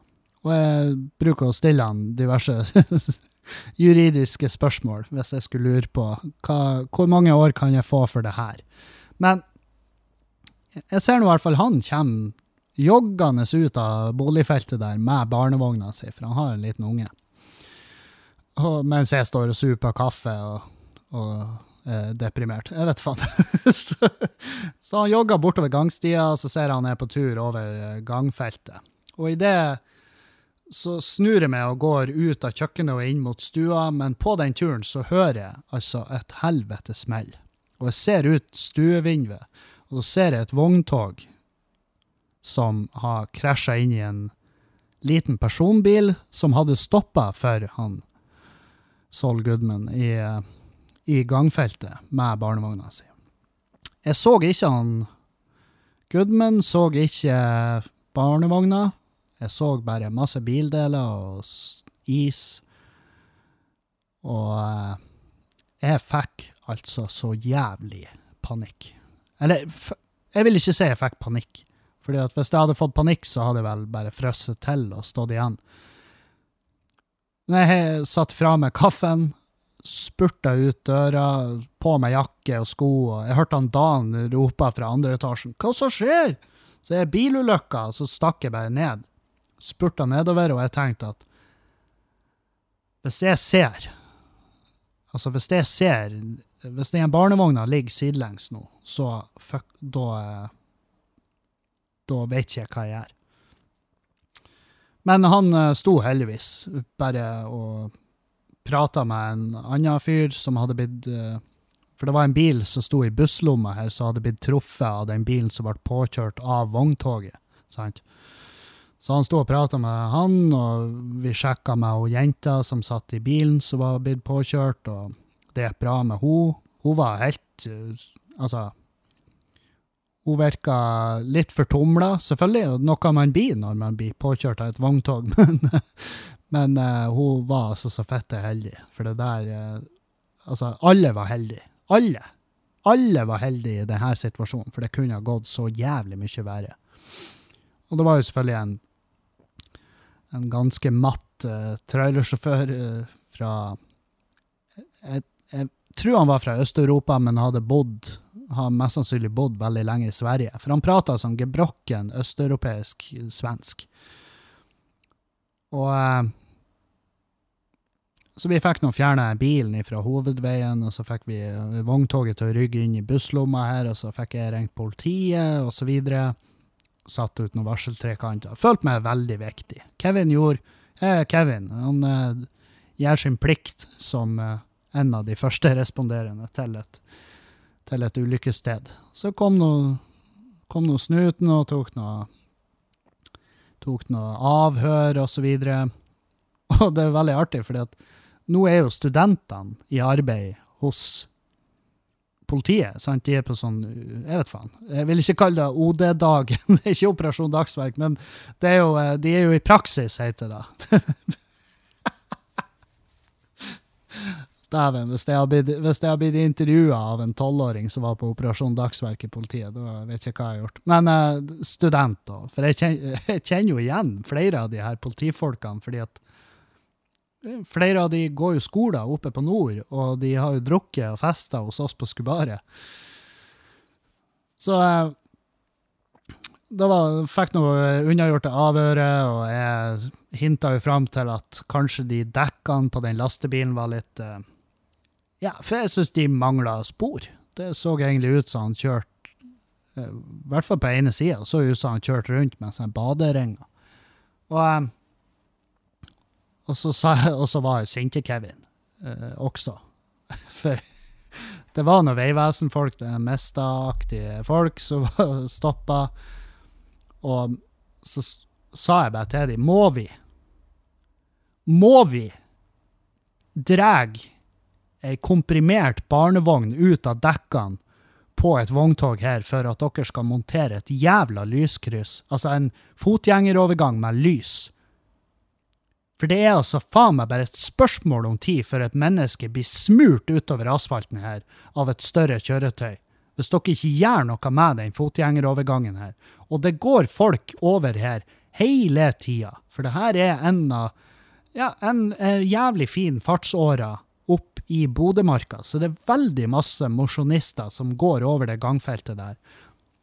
Og jeg bruker å stille han diverse juridiske spørsmål hvis jeg skulle lure på hva, hvor mange år kan jeg få for det her. Men jeg ser nå i hvert fall han kommer joggende ut av boligfeltet der med barnevogna si, for han har en liten unge. Og, mens jeg står og super kaffe og, og er deprimert. Jeg vet faen. så, så, han jogger bortover gangstia, og så ser han er på tur over gangfeltet. Og idet så snur jeg meg og går ut av kjøkkenet og inn mot stua, men på den turen så hører jeg altså et helvete smell. Og jeg ser ut stuevinduet, og så ser jeg et vogntog som har krasja inn i en liten personbil som hadde stoppa for han Saul Goodman i, i gangfeltet med barnevogna si. Jeg så ikke han Goodman, så ikke barnevogna. Jeg så bare masse bildeler og is. Og eh, jeg fikk altså så jævlig panikk. Eller, jeg vil ikke si jeg fikk panikk. Fordi at Hvis jeg hadde fått panikk, så hadde jeg vel bare frosset til og stått igjen. Når jeg satt fra meg kaffen, spurta ut døra, på meg jakke og sko, og jeg hørte han Dan rope fra andre etasjen 'Hva som skjer?' Så er bilulykka, og så stakk jeg bare ned. Spurta nedover, og jeg tenkte at hvis jeg ser Altså, hvis jeg ser Hvis den barnevogna ligger sidelengs nå, så fuck, da da vet ikke jeg hva jeg gjør. Men han uh, sto heldigvis bare og prata med en annen fyr som hadde blitt uh, For det var en bil som sto i busslomma her, som hadde blitt truffet av den bilen som ble påkjørt av vogntoget. sant? Så han sto og prata med han, og vi sjekka med hun jenta som satt i bilen som var blitt påkjørt, og det gikk bra med hun. Hun var helt eh, Altså Hun virka litt fortumla, selvfølgelig, noe man blir når man blir påkjørt av et vogntog, men, men uh, hun var altså så fitte heldig, for det der uh, Altså, alle var heldige. Alle. Alle var heldige i denne situasjonen, for det kunne ha gått så jævlig mye verre. Og det var jo selvfølgelig en, en ganske matt uh, trailersjåfør uh, fra jeg, jeg tror han var fra Øst-Europa, men hadde bodd har mest sannsynlig bodd veldig lenge i Sverige. For han prata sånn gebrokken østeuropeisk svensk. Og uh, så vi fikk nå fjerna bilen fra hovedveien, og så fikk vi vogntoget til å rygge inn i busslomma her, og så fikk jeg ringt politiet, og så videre. Satt ut noen varseltrekanter. Følte meg veldig viktig. Kevin gjorde eh, Kevin han eh, gjør sin plikt som eh, en av de første responderende til et, til et ulykkessted. Så kom nå snuten og tok noe tok noe avhør og så videre. Og det er veldig artig, at nå er jo studentene i arbeid hos politiet. sant? De er på sånn Jeg vet faen. Jeg vil ikke kalle det OD-dagen, det er ikke Operasjon Dagsverk, men det er jo, de er jo i praksis, heter det. Dæven, hvis jeg har blitt, blitt intervjua av en tolvåring som var på Operasjon Dagsverk i politiet, da vet jeg ikke hva jeg har gjort. Men uh, student, da. For jeg kjenner, jeg kjenner, jo igjen flere av de her politifolkene, fordi at flere av de går jo skoler oppe på nord, og de har jo drukket og festa hos oss på Skubaret. Så uh, da var, fikk noe unnagjort avhøret, og jeg hinta jo fram til at kanskje de dekkene på den lastebilen var litt uh, ja, for jeg syns de mangla spor. Det så egentlig ut som han kjørte eh, I hvert fall på ene sida så ut som han kjørte rundt med sånne baderinger. Og, eh, og, så, sa, og så var jo Sinte-Kevin eh, også. For det var noen Vegvesen-folk, Mesta-aktige folk, som stoppa. Og så sa jeg bare til dem Må vi? Må vi drege ei komprimert barnevogn ut av dekkene på et vogntog her for at dere skal montere et jævla lyskryss, altså en fotgjengerovergang med lys. For det er altså faen meg bare et spørsmål om tid før et menneske blir smurt utover asfalten her av et større kjøretøy, hvis dere ikke gjør noe med den fotgjengerovergangen her. Og det går folk over her hele tida, for det her er en av ja, en, en jævlig fin fartsåre opp i Bodømarka, så det er veldig masse mosjonister som går over det gangfeltet der.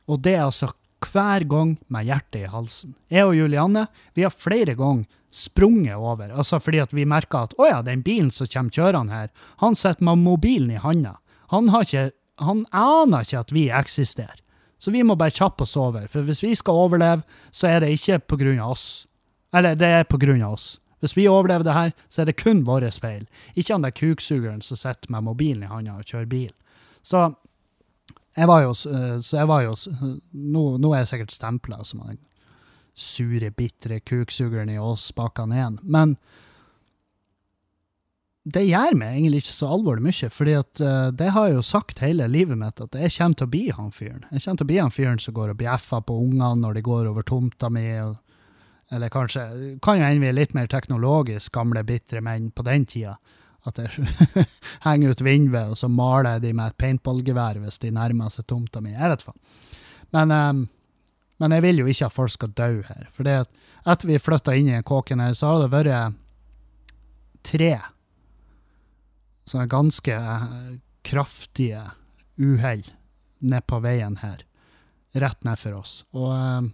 Og det er altså hver gang med hjertet i halsen. Jeg og Julianne vi har flere ganger sprunget over, altså fordi at vi merker at å ja, den bilen som kommer kjørende her, han sitter med mobilen i handa. Han, ikke, han aner ikke at vi eksisterer. Så vi må bare kjappe oss over, for hvis vi skal overleve, så er det ikke på grunn av oss. Eller det er på grunn av oss. Hvis vi overlever det her, så er det kun vår feil. Ikke han der kuksugeren som sitter med mobilen i handa og kjører bil. Så jeg var jo, eh, så jeg var jo Nå, nå er jeg sikkert stempla som den sure, bitre kuksugeren i oss bak han igjen. Men det gjør meg egentlig ikke så alvorlig mye, fordi at uh, det har jeg jo sagt hele livet mitt, at jeg kommer til å bli han fyren. Jeg kommer til å bli han fyren som går og bjeffer på ungene når de går over tomta mi, og eller kanskje kan jo hende vi er litt mer teknologisk gamle, bitre menn på den tida. At jeg henger ut vinduet, og så maler jeg de med et paintballgevær hvis de nærmer seg tomta mi. Jeg vet faen. Men, um, men, jeg vil jo ikke at folk skal dø her. For etter vi flytta inn i kåken her, så har det vært tre sånne ganske uh, kraftige uhell ned på veien her. Rett ned for oss. Og um,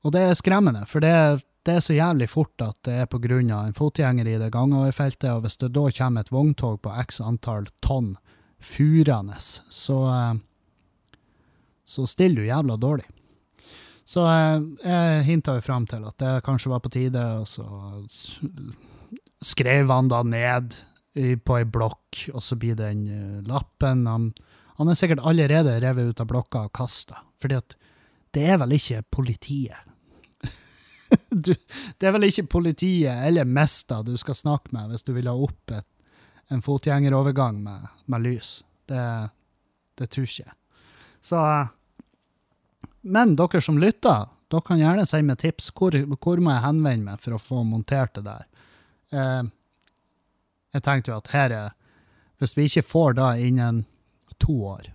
og det er skremmende, for det, det, er så jævlig fort at det er av en fotgjenger i det gangoverfeltet, og hvis det da kommer et vogntog på x antall tonn furende, så, eh, så stiller du jævla dårlig. Så jeg, eh, hinta jo fram til at det kanskje var på tide, og så skrev han da ned på ei blokk, og så blir den eh, lappen han, han er sikkert allerede revet ut av blokka og kasta, fordi at det er vel ikke politiet. du, det er vel ikke politiet eller Mesta du skal snakke med hvis du vil ha opp et, en fotgjengerovergang med, med lys. Det, det tror ikke jeg. Så Men dere som lytter, dere kan gjerne si meg tips. Hvor, hvor må jeg henvende meg for å få montert det der? Eh, jeg tenkte jo at her er Hvis vi ikke får det innen to år,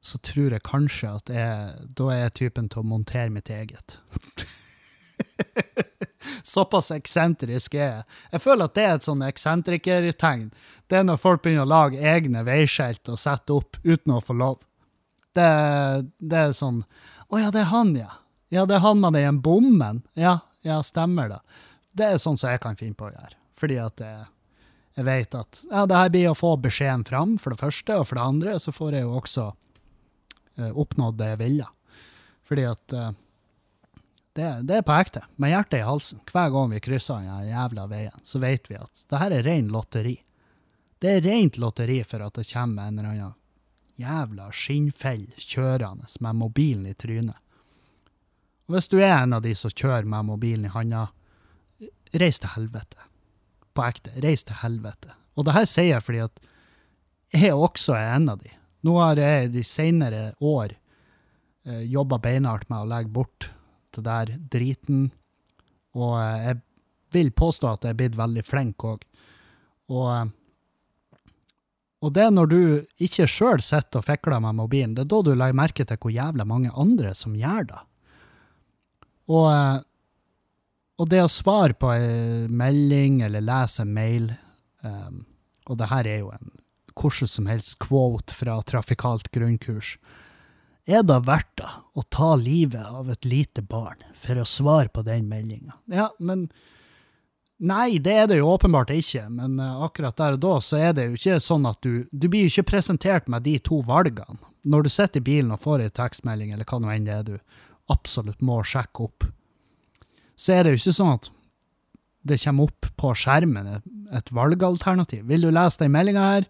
så tror jeg kanskje at jeg, da er jeg typen til å montere mitt eget. Såpass eksentrisk er jeg. Jeg føler at det er et sånn eksentrikertegn. Det er når folk begynner å lage egne veiskilt og sette opp uten å få lov. Det, det er sånn Å ja, det er han, ja. Ja, det er han med den bommen. Ja, ja, stemmer det. Det er sånn som jeg kan finne på å gjøre. Fordi at jeg, jeg vet at ja, det her blir å få beskjeden fram, for det første, og for det andre så får jeg jo også eh, oppnådd det jeg ville. Fordi at eh, det, det er på ekte, med hjertet i halsen. Hver gang vi krysser den jævla veien, så vet vi at det her er ren lotteri. Det er rent lotteri for at det kommer en eller annen jævla skinnfell kjørende med mobilen i trynet. Og hvis du er en av de som kjører med mobilen i handa, reis til helvete. På ekte. Reis til helvete. Og det her sier jeg fordi at jeg også er en av de. Nå har jeg de senere år eh, jobba beinhardt med å legge bort det der driten, og eh, jeg vil påstå at jeg er blitt veldig flink òg. Og, eh, og det er når du ikke sjøl sitter og fikler med mobilen, det er da du legger merke til hvor jævla mange andre som gjør det. Og, eh, og det å svare på en melding eller lese en mail, um, og det her er jo en hvordan som helst quote fra trafikalt grunnkurs, er det verdt det å ta livet av et lite barn for å svare på den meldinga? Ja, men Nei, det er det jo åpenbart ikke, men uh, akkurat der og da så er det jo ikke sånn at du Du blir jo ikke presentert med de to valgene. Når du sitter i bilen og får ei tekstmelding, eller hva nå enn det er du absolutt må sjekke opp, så er det jo ikke sånn at det kommer opp på skjermen et valgalternativ. Vil du lese den meldinga her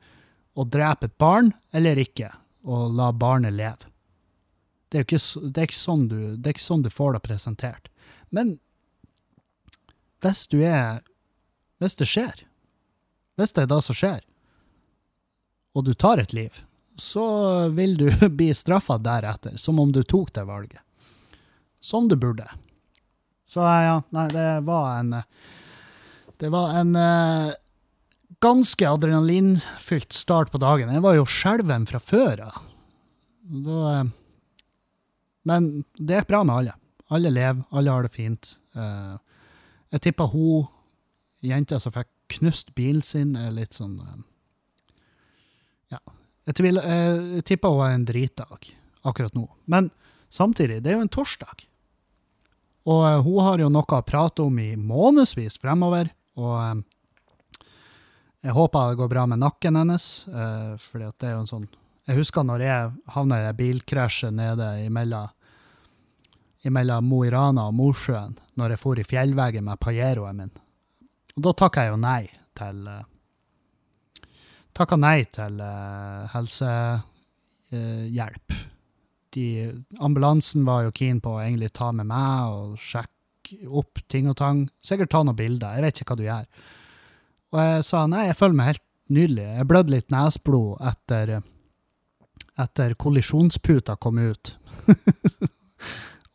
og drepe et barn, eller ikke, og la barnet leve? Det er jo ikke, ikke, sånn, du, ikke sånn du får det presentert. Men hvis du er Hvis det skjer, hvis det er det som skjer, og du tar et liv, så vil du bli straffa deretter, som om du tok det valget. Som du burde. Så ja, nei, det var en Det var en uh, ganske adrenalinfylt start på dagen. Jeg var jo skjelven fra før av. Da, eh, Men det er bra med alle. Alle lever, alle har det fint. Eh, jeg tipper hun jenta som fikk knust bilen sin, er litt sånn eh, Ja. Jeg, tvil- eh, jeg tipper hun er en dritdag akkurat nå. Men samtidig, det er jo en torsdag. Og hun har jo noe å prate om i månedsvis fremover. Og jeg håper det går bra med nakken hennes, uh, fordi det er jo en sånn Jeg husker når jeg havna i bilkrasjet nede imellom imellom Mo i Rana og Mosjøen, når jeg for i fjellveggen med Pajeroen min. Og da takka jeg jo nei til uh, Takka nei til uh, helsehjelp. De, ambulansen var jo keen på å egentlig ta med meg og sjekke opp ting og tang. Sikkert ta noen bilder, jeg vet ikke hva du gjør. Og jeg sa nei, jeg føler meg helt nydelig. Jeg blødde litt nesblod etter, etter kollisjonsputa kom ut.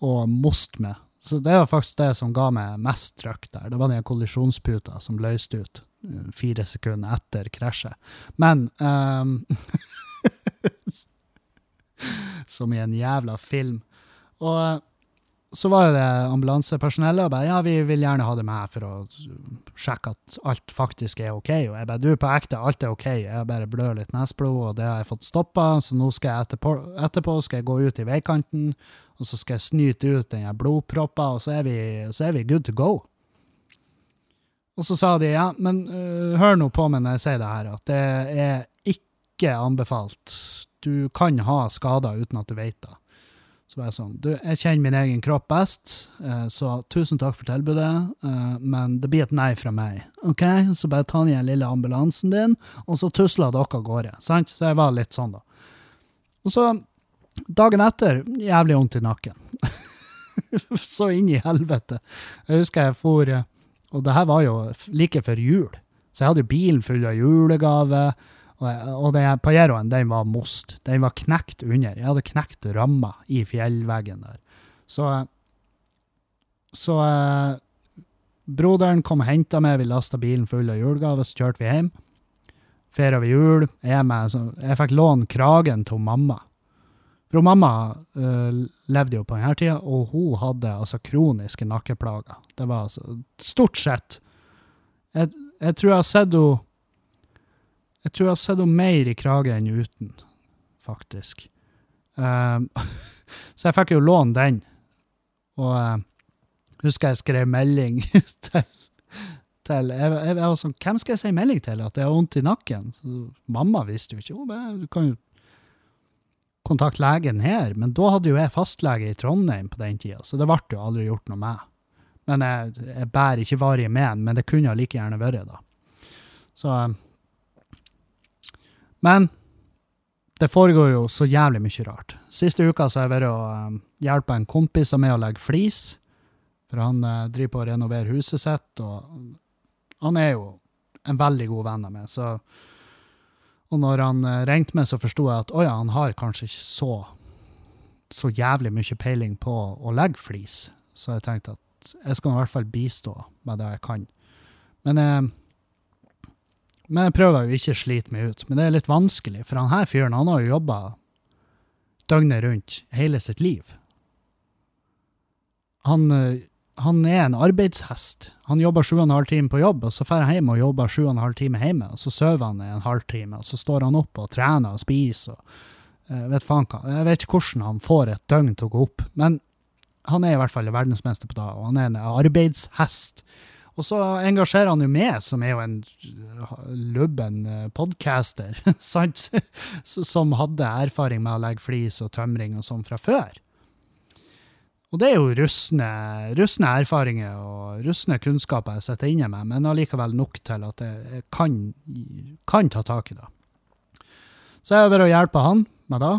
og most med. Så det var faktisk det som ga meg mest trøkk der. Det var den kollisjonsputa som løste ut eh, fire sekunder etter krasjet. Men um, Som i en jævla film. Og eh, så var jo det ambulansepersonellet og bare ja, vi vil gjerne ha det med for å sjekke at alt faktisk er OK. Og jeg bare du, på ekte, alt er OK. Jeg bare blør litt nesblod, og det har jeg fått stoppa, så nå skal jeg etterpå, etterpå skal jeg gå ut i veikanten, og så skal jeg snyte ut den blodproppa, og så er, vi, så er vi good to go. Og så sa de ja, men uh, hør nå på meg når jeg sier det her, at det er ikke anbefalt. Du kan ha skader uten at du vet det. Så var jeg sånn Du, jeg kjenner min egen kropp best, eh, så tusen takk for tilbudet, eh, men det blir et nei fra meg. OK? Så bare ta ned den lille ambulansen din, og så tusler dere av gårde. Sant? Så jeg var litt sånn, da. Og så, dagen etter, jævlig vondt i nakken. så inn i helvete. Jeg husker jeg for eh, Og det her var jo like før jul, så jeg hadde jo bilen full av julegave. Og, og den Pajeroen, den var most. Den var knekt under. Jeg hadde knekt ramma i fjellveggen der. Så Så eh, broderen kom og henta meg, vi lasta bilen full av julegaver, så kjørte vi hjem. Feira vi jul. Jeg, med, jeg fikk låne kragen til mamma. For mamma uh, levde jo på denne tida, og hun hadde altså kroniske nakkeplager. Det var altså stort sett Jeg, jeg tror jeg har sett henne Jeg tror jeg har sett henne mer i krage enn uten, faktisk. Um, så jeg fikk jo låne den. Og uh, husker jeg skrev melding til, til jeg, jeg, var sånn, Hvem skal jeg si melding til? At jeg har vondt i nakken? Så mamma visste jo ikke. Hun du kan jo kontakte legen her. Men da hadde jo jeg fastlege i Trondheim på den tida, så det ble jo aldri gjort noe med. Men jeg, jeg bærer ikke varige men, men det kunne like gjerne vært da. Så Men det foregår jo så jævlig mye rart. Siste uka så har jeg vært og hjelpa en kompis av meg å legge flis. For han eh, driver på å renovere huset sitt, og han er jo en veldig god venn av meg. Så, og når han eh, ringte meg, så forsto jeg at å ja, han har kanskje ikke så, så jævlig mye peiling på å legge flis. Så jeg tenkte at jeg skal i hvert fall bistå med det jeg kan. Men jeg, men jeg prøver jo ikke å slite meg ut. Men det er litt vanskelig, for han her fyren han har jo jobba døgnet rundt hele sitt liv. Han, eh, han er en arbeidshest. Han jobber sju og en halv time på jobb, og så drar han hjem og jobber sju og en halv time hjemme, og så sover han en halvtime, og så står han opp og trener og spiser og jeg vet faen. Jeg vet ikke hvordan han får et døgn til å gå opp, men han er i hvert fall verdensmester på det, og han er en arbeidshest. Og så engasjerer han jo meg, som er jo en uh, lubben uh, podcaster, sant? Som hadde erfaring med å legge flis og tømring og sånn fra før. Og det er jo rustne, rustne erfaringer og rustne kunnskaper jeg sitter inne med, men allikevel nok til at jeg kan, kan ta tak i det. Så jeg har vært og hjulpet han med det,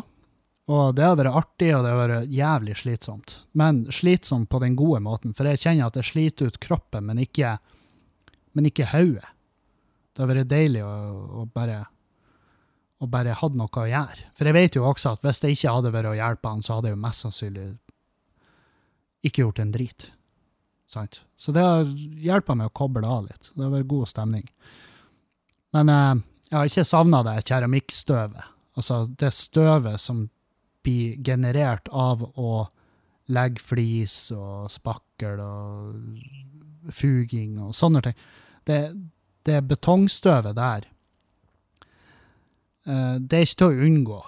og det har vært artig, og det har vært jævlig slitsomt. Men slitsomt på den gode måten, for jeg kjenner at jeg sliter ut kroppen, men ikke, men ikke hodet. Det har vært deilig å, å bare og bare hatt noe å gjøre. For jeg vet jo også at hvis jeg ikke hadde vært å hjelpe han, så hadde jeg jo mest sannsynlig ikke gjort en drit. Sant? Så det har hjulpet meg å koble av litt. Det har vært god stemning. Men eh, jeg har ikke savna det keramikkstøvet. Altså det støvet som blir generert av å legge flis og spakkel og fuging og sånne ting. Det, det betongstøvet der, eh, det er ikke til å unngå.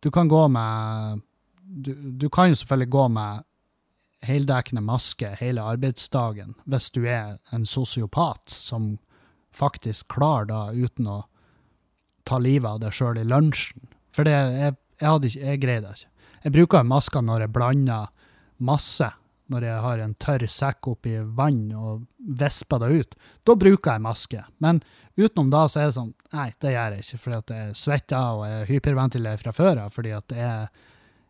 Du kan gå med du, du kan jo selvfølgelig gå med heldekkende maske hele arbeidsdagen hvis du er en sosiopat som faktisk klarer da uten å ta livet av deg sjøl i lunsjen. For det, jeg, jeg, ikke, jeg greide det ikke. Jeg bruker masker når jeg blander masse, når jeg har en tørr sekk oppi vann og visper det ut. Da bruker jeg maske. Men utenom da så er det sånn, nei, det gjør jeg ikke, fordi at jeg svetter og jeg hyperventilerer fra før av, fordi at jeg,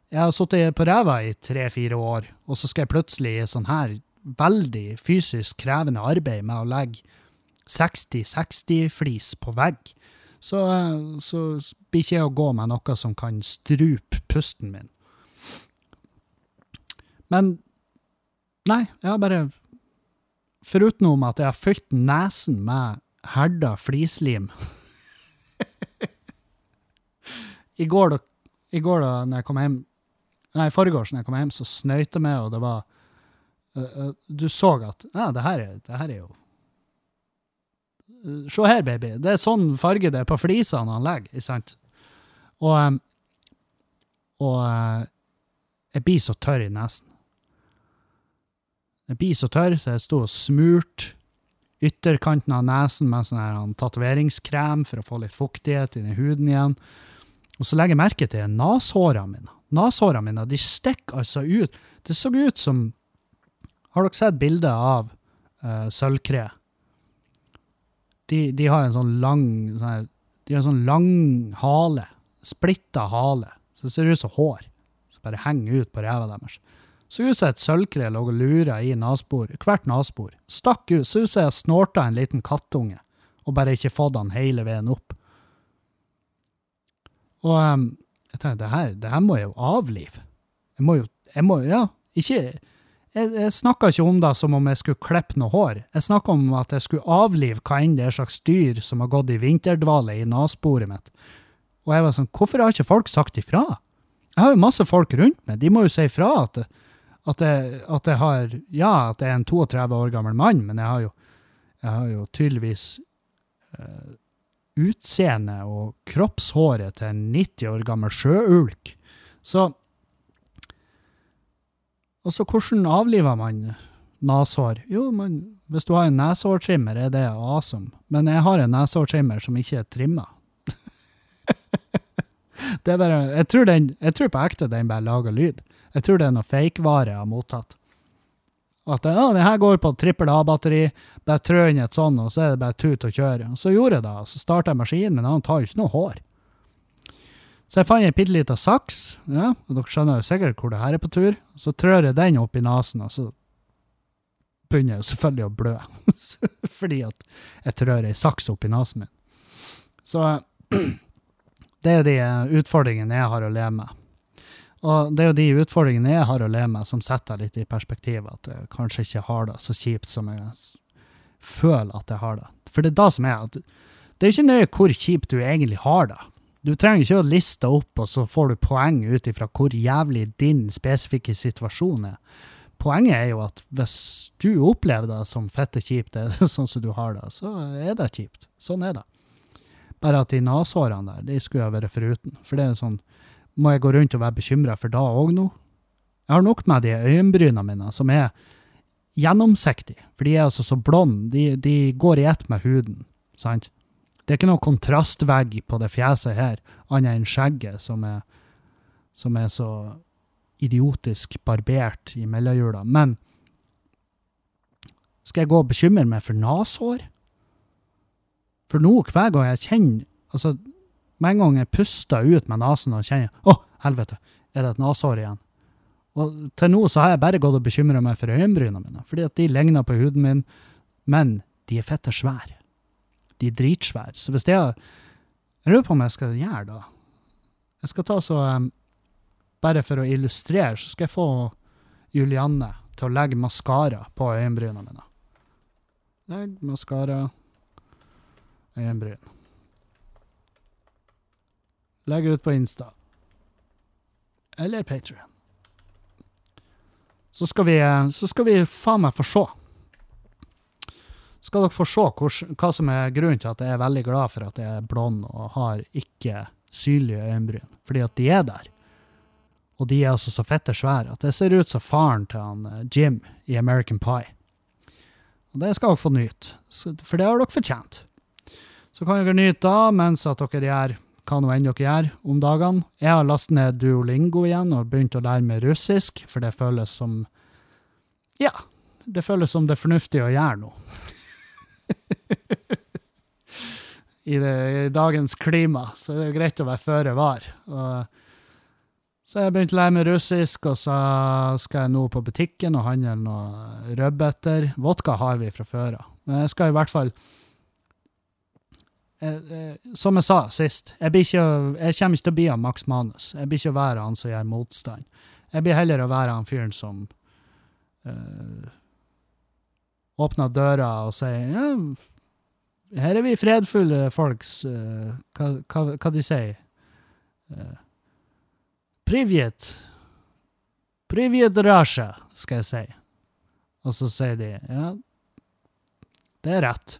jeg har sittet på ræva i tre-fire år, og så skal jeg plutselig i sånn her veldig fysisk krevende arbeid med å legge 60-60-flis på vegg. Så, så blir ikke jeg å gå med noe som kan strupe pusten min. Men nei, jeg har bare Foruten at jeg har fylt nesen med herda flislim I går, da, I går da når jeg kom hjem Nei, foregårs når jeg kom hjem, så snøyte jeg meg, og det var øh, øh, Du så at Ja, det her er, det her er jo Se her, baby. Det er sånn farge det er på flisene han legger, ikke sant? Og, og eh, jeg blir så tørr i nesen. Jeg blir så tørr, så jeg sto og smurte ytterkanten av nesen med sånn her tatoveringskrem for å få litt fuktighet inn i huden igjen. Og så legger jeg merke til nashårene mine. Neshårene mine de stikker altså ut. Det så ut som Har dere sett bildet av uh, sølvkre? De, de har en sånn lang sånn De har en sånn lang hale. Splitta hale. Så det ser ut som hår. Som bare henger ut på ræva deres. Så ut som et sølvkre lå og lura i nasbor, hvert nasbor. Stakk ut. Så ut som jeg snorta en liten kattunge, og bare ikke fått han hele veien opp. Og um, jeg tenkte, det her, det her må jeg jo avlive. Jeg må jo, jeg må, ja, ikke, jeg, jeg snakka ikke om det som om jeg skulle klippe noe hår. Jeg snakka om at jeg skulle avlive hva enn det er slags dyr som har gått i vinterdvale i nasbordet mitt. Og jeg var sånn, hvorfor har ikke folk sagt ifra? Jeg har jo masse folk rundt meg, de må jo si ifra at, at, jeg, at jeg har, ja, at jeg er en 32 år gammel mann, men jeg har jo, jeg har jo tydeligvis uh, utseende og kroppshåret til en 90 år gammel sjøulk. Så Og så hvordan avliver man neshår? Jo, man, hvis du har en neshårtrimmer, er det awesome. Men jeg har en neshårtrimmer som ikke er trimma. det er bare, jeg tror, den, jeg tror på ekte den bare lager lyd. Jeg tror det er noe fake-vare jeg har mottatt. At ja, det her går på trippel A-batteri, bare trø inn et sånn, og så er det bare tut og kjøre. Og så gjorde jeg det, så starta jeg maskinen, men han tar jo ikke noe hår. Så jeg fant en bitte lita saks, ja, og dere skjønner jo sikkert hvor det her er på tur. Så trør jeg den opp i nesen, og så begynner jeg jo selvfølgelig å blø. Fordi at jeg trør ei saks opp i nesen min. Så det er de utfordringene jeg har å leve med. Og det er jo de utfordringene jeg har å leve med, som setter litt i perspektiv, at jeg kanskje ikke har det så kjipt som jeg føler at jeg har det. For det er da som er at det er ikke nøye hvor kjipt du egentlig har det. Du trenger ikke å liste opp, og så får du poeng ut ifra hvor jævlig din spesifikke situasjon er. Poenget er jo at hvis du opplever det som fette kjipt, det er sånn som du har det, så er det kjipt. Sånn er det. Bare at de neshårene der, de skulle jeg vært foruten. For det er sånn må jeg gå rundt og være bekymra for da òg nå? Jeg har nok med de øyenbrynene mine, som er gjennomsiktige, for de er altså så blonde. De, de går i ett med huden, sant? Det er ikke noe kontrastvegg på det fjeset her, annet enn skjegget, som er, som er så idiotisk barbert i mellomjula. Men skal jeg gå og bekymre meg for nashår? For nå, hver gang jeg kjenner altså med en gang jeg puster ut med nesen og kjenner Å, helvete, er det et nesehår igjen? Og til nå så har jeg bare gått og bekymra meg for øyenbrynene mine, fordi at de ligner på huden min, men de er fette svære. De er dritsvære. Så hvis er Jeg lurer på om jeg skal gjøre det. Jeg skal ta så um, Bare for å illustrere, så skal jeg få Julianne til å legge maskara på øyenbrynene mine. Legg maskara, øyenbryn. Legg ut på Insta. Eller Patrion. Så skal vi, så skal vi faen meg få se. Skal dere få se hvor, hva som er grunnen til at jeg er veldig glad for at jeg er blond og har ikke synlige øyenbryn. Fordi at de er der. Og de er altså så fette svære at det ser ut som faren til han eh, Jim i American Pie. Og det skal dere få nyte, for det har dere fortjent. Så kan dere nyte da mens at dere gjør hva nå enn dere gjør om dagene. Jeg har lastet ned Duolingo igjen og begynt å lære meg russisk, for det føles som Ja, det føles som det er fornuftig å gjøre nå. I, det, I, dagens klima, så det er greit å være føre var. Og, så jeg begynte å lære meg russisk, og så skal jeg nå på butikken og handle noe rødbeter. Vodka har vi fra før av, men jeg skal i hvert fall som jeg sa sist, jeg, ikke, jeg, kommer ikke til å bli av Max Manus. Jeg blir ikke å være han som gjør motstand. Jeg blir heller å være han fyren som uh, åpner døra og sier ja, her er vi fredfulle folks uh, hva, hva, hva, de sier? Uh, Privjet. Privjet Rasha, skal jeg si. Og så sier de ja, det er rett.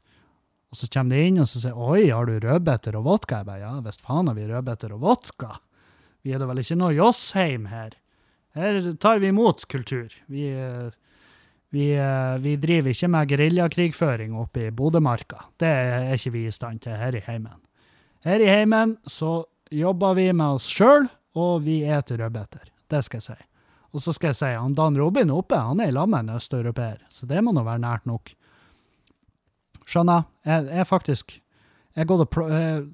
Og så kommer de inn og så sier oi, har du rødbeter og vodka? Jeg bare ja, visst faen har vi rødbeter og vodka. Vi er da vel ikke noe Jåssheim her. Her tar vi imot kultur. Vi, vi, vi driver ikke med geriljakrigføring oppe i Bodømarka. Det er ikke vi i stand til her i heimen. Her i heimen så jobber vi med oss sjøl, og vi eter rødbeter. Det skal jeg si. Og så skal jeg si han Dan Robin oppe, han er i lag med en østeuropeer, så det må nå være nært nok. Skjønner. Jeg er faktisk Jeg er, og jeg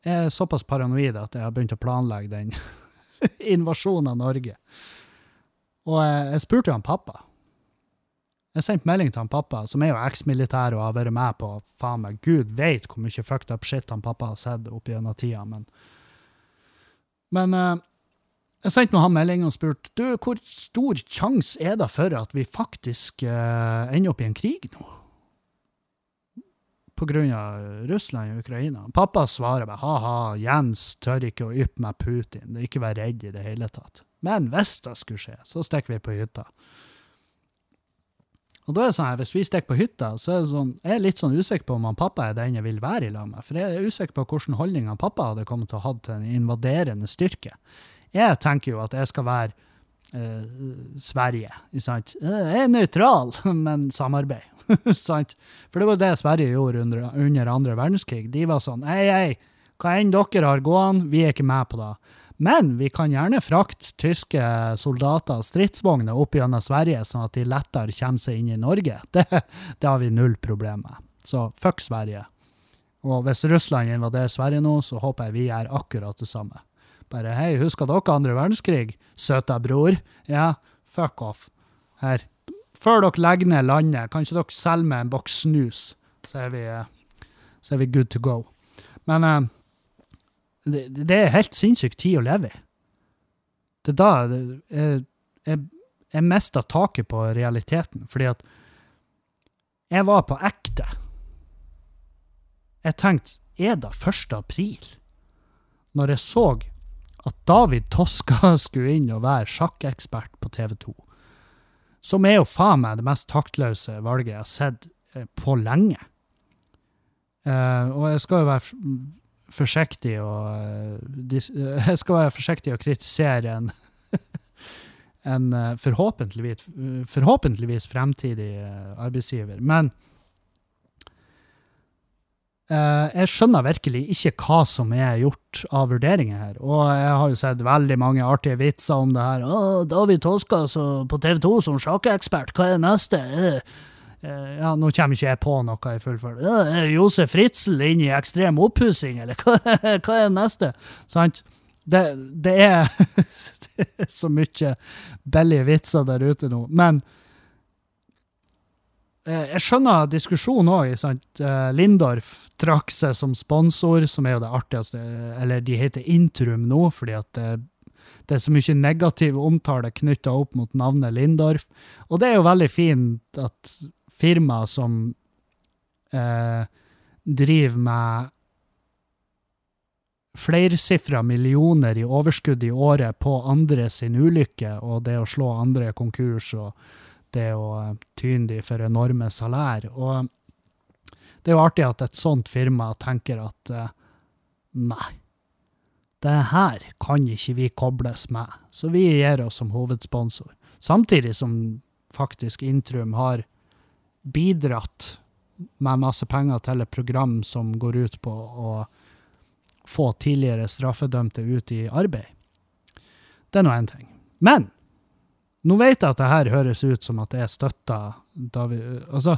jeg er såpass paranoid at jeg har begynt å planlegge den invasjonen av Norge. Og jeg, jeg spurte jo han pappa. Jeg sendte melding til han pappa, som er jo eksmilitær og har vært med på faen meg, Gud vet hvor mye fucked up shit han pappa har sett opp gjennom tida, men Men eh, jeg sendte han melding og spurte du, hvor stor sjanse er det for at vi faktisk uh, ender opp i en krig nå? Av Russland og Ukraina. Pappa svarer bare ha-ha, Jens tør ikke å yppe med Putin, ikke vær redd i det hele tatt. Men hvis det skulle skje, så stikker vi på hytta. Og da er det sånn her, Hvis vi stikker på hytta, så er det sånn, jeg er litt sånn usikker på om han pappa er den jeg vil være i lag med. For jeg er usikker på hvilken holdning han pappa hadde kommet til å ha til en invaderende styrke. Jeg tenker jo at jeg skal være Sverige. sant? Jeg er nøytral, men samarbeid. sant? For det var det Sverige gjorde under, under andre verdenskrig. De var sånn Hei, hei, hva enn dere har gående, vi er ikke med på det. Men vi kan gjerne frakte tyske soldater og stridsvogner opp gjennom Sverige, sånn at de lettere kommer seg inn i Norge. Det, det har vi null problem med. Så fuck Sverige. Og hvis Russland invaderer Sverige nå, så håper jeg vi gjør akkurat det samme. Bare hei, husker dere andre verdenskrig? Søta bror. Ja, fuck off. Her. Før dere legger ned landet, kan ikke dere selge meg en boks snus? Så er vi, eh, så er vi good to go. Men uh, det, det er helt sinnssyk tid å leve i. Det er da jeg, jeg, jeg mista taket på realiteten, fordi at jeg var på ekte. Jeg tenkte, er det 1. april? Når jeg så at David Toska skulle inn og være sjakkekspert på TV 2, som er jo faen meg det mest taktløse valget jeg har sett eh, på lenge. Uh, og jeg skal jo være forsiktig og uh, dis Jeg skal være forsiktig og kritisere en en uh, forhåpentligvis, forhåpentligvis fremtidig eh, arbeidsgiver. Men eh, jeg skjønner virkelig ikke hva som er gjort av vurderinger her. Og jeg har jo sett veldig mange artige vitser om det her. Å, David Toska på TV 2 som sjakkekspert, hva er neste? Eh, eh, ja, nå kommer ikke jeg på noe i full fart. Er Josef Fritzel inne i ekstrem oppussing, eller hva, hva er neste? Sant? Det, det, er, det er så mye billige vitser der ute nå. Men eh, jeg skjønner diskusjonen òg. Lindorf trakk seg som sponsor, som er jo det artigste. Eller de heter Intrum nå, fordi at det, det er så mye negativ omtale knytta opp mot navnet Lindorf. Og det er jo veldig fint at firmaer som eh, driver med flersifra millioner i overskudd i året på andre sin ulykke, og det å slå andre konkurs og det å tyne de for enorme salær. Og det er jo artig at et sånt firma tenker at eh, nei, det her kan ikke vi kobles med, så vi gir oss som hovedsponsor. Samtidig som faktisk Intrum har bidratt med masse penger til et program som går ut på å få tidligere straffedømte ut i arbeid. Det er nå én ting. Men nå vet jeg at det her høres ut som at jeg støtter David Altså,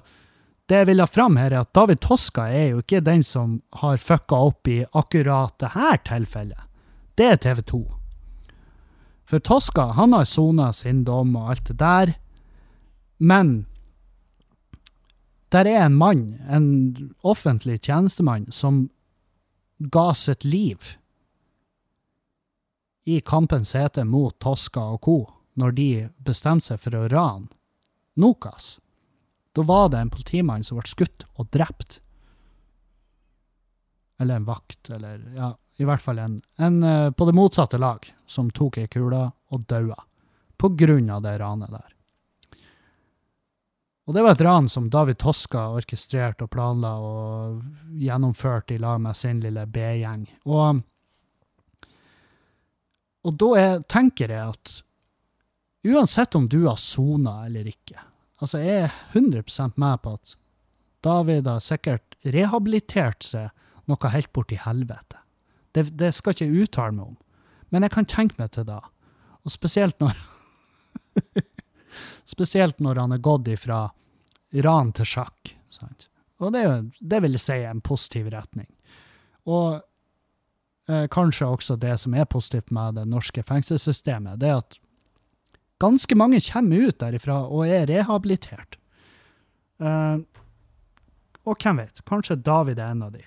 det jeg vil ha fram her, er at David Toska er jo ikke den som har fucka opp i akkurat det her tilfellet. Det er TV 2. For Toska, han har sona sin dom og alt det der, men der er en mann, en offentlig tjenestemann, som ga sitt liv i kampens hete mot Toska og co. når de bestemte seg for å rane Nokas. Da var det en politimann som ble skutt og drept. Eller en vakt, eller ja, i hvert fall en, en eh, på det motsatte lag, som tok ei kule og daua. På grunn av det ranet der. Og det var et ran som David Toska orkestrerte og planla og gjennomførte i lag med sin lille B-gjeng. Og, og da er, tenker jeg at uansett om du har sona eller ikke, altså jeg er 100% med på at David har sikkert rehabilitert seg noe helt borti helvete. Det, det skal ikke jeg uttale meg om. Men jeg kan tenke meg til da. Og spesielt når Spesielt når han er gått ifra ran til sjakk. Sant? Og det, det vil si en positiv retning. Og eh, kanskje også det som er positivt med det norske fengselssystemet, det er at ganske mange kommer ut derifra og er rehabilitert. Uh, og hvem vet, kanskje David er en av de.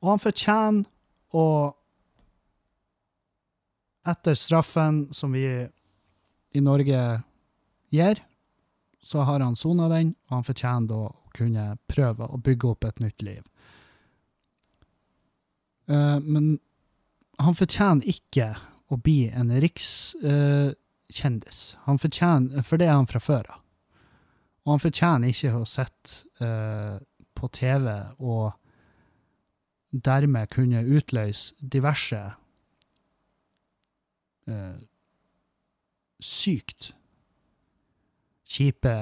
Og han fortjener å Etter straffen som vi i Norge gir, så har han sona den, og han fortjener da å kunne prøve å bygge opp et nytt liv. Uh, men han fortjener ikke å bli en rikskjendis. han fortjener, for det er han fra før av. Og han fortjener ikke å sitte eh, på TV og dermed kunne utløse diverse eh, sykt kjipe,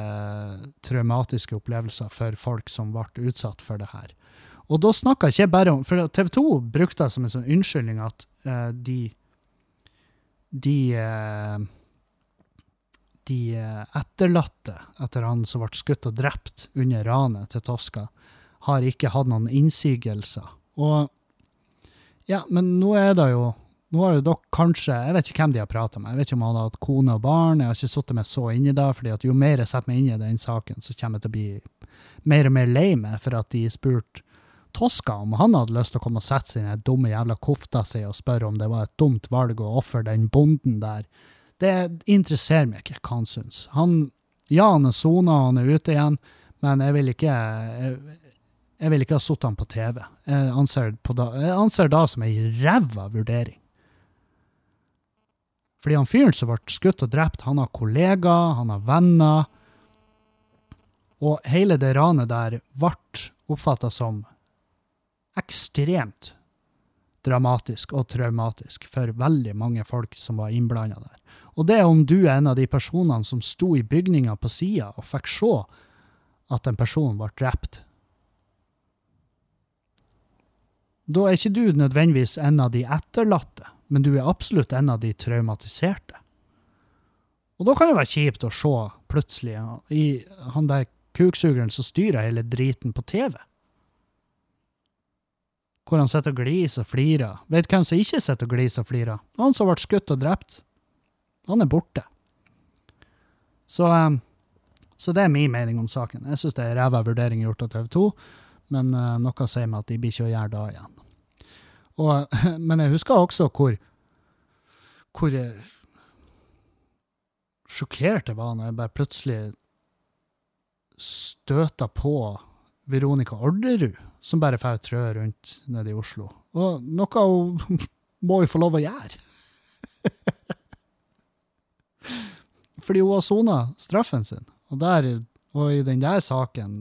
traumatiske opplevelser for folk som ble utsatt for det her. Og da snakker jeg ikke bare om For TV 2 brukte det som en sånn unnskyldning at eh, de De eh, De eh, etterlatte etter han som ble skutt og drept under ranet til Tosca, har ikke hatt noen innsigelser. Og Ja, men nå er det jo nå har jo dere kanskje Jeg vet ikke hvem de har prata med. Jeg vet ikke om han har hatt kone og barn. Jeg har ikke sittet meg så inn i det. fordi at jo mer jeg setter meg inn i den saken, så kommer jeg til å bli mer og mer lei meg for at de spurte Tosca om han hadde lyst til å komme og sette seg dumme jævla kofta si og spørre om det var et dumt valg å ofre den bonden der. Det interesserer meg ikke hva han syns. Han, ja, han er sona, han er ute igjen, men jeg vil ikke jeg, jeg vil ikke ha satt han på TV. Jeg anser, på da, jeg anser da som ei ræva vurdering. Fordi han fyren som ble skutt og drept, han har kollegaer, han har venner. Og hele det ranet der ble oppfatta som ekstremt dramatisk og traumatisk for veldig mange folk som var innblanda der. Og det er om du er en av de personene som sto i bygninga på sida og fikk se at en person ble drept. Da er ikke du nødvendigvis en av de etterlatte, men du er absolutt en av de traumatiserte. Og da kan det være kjipt å se plutselig i han der kuksugeren som styrer hele driten på TV. Hvor han sitter og gliser og flirer. Vet hvem som ikke sitter og gliser og flirer? Han som ble skutt og drept. Han er borte. Så, eh, så det er min mening om saken. Jeg syns det er ræva vurdering gjort av TV 2, men eh, noe sier meg at de blir ikke å gjøre det igjen. Og, men jeg husker også hvor, hvor eh, sjokkert jeg var når jeg bare plutselig støta på Veronica Orderud, som bare får trø rundt nede i Oslo. Og noe hun må jo få lov å gjøre. Fordi hun har sona straffen sin. Og, der, og i den der saken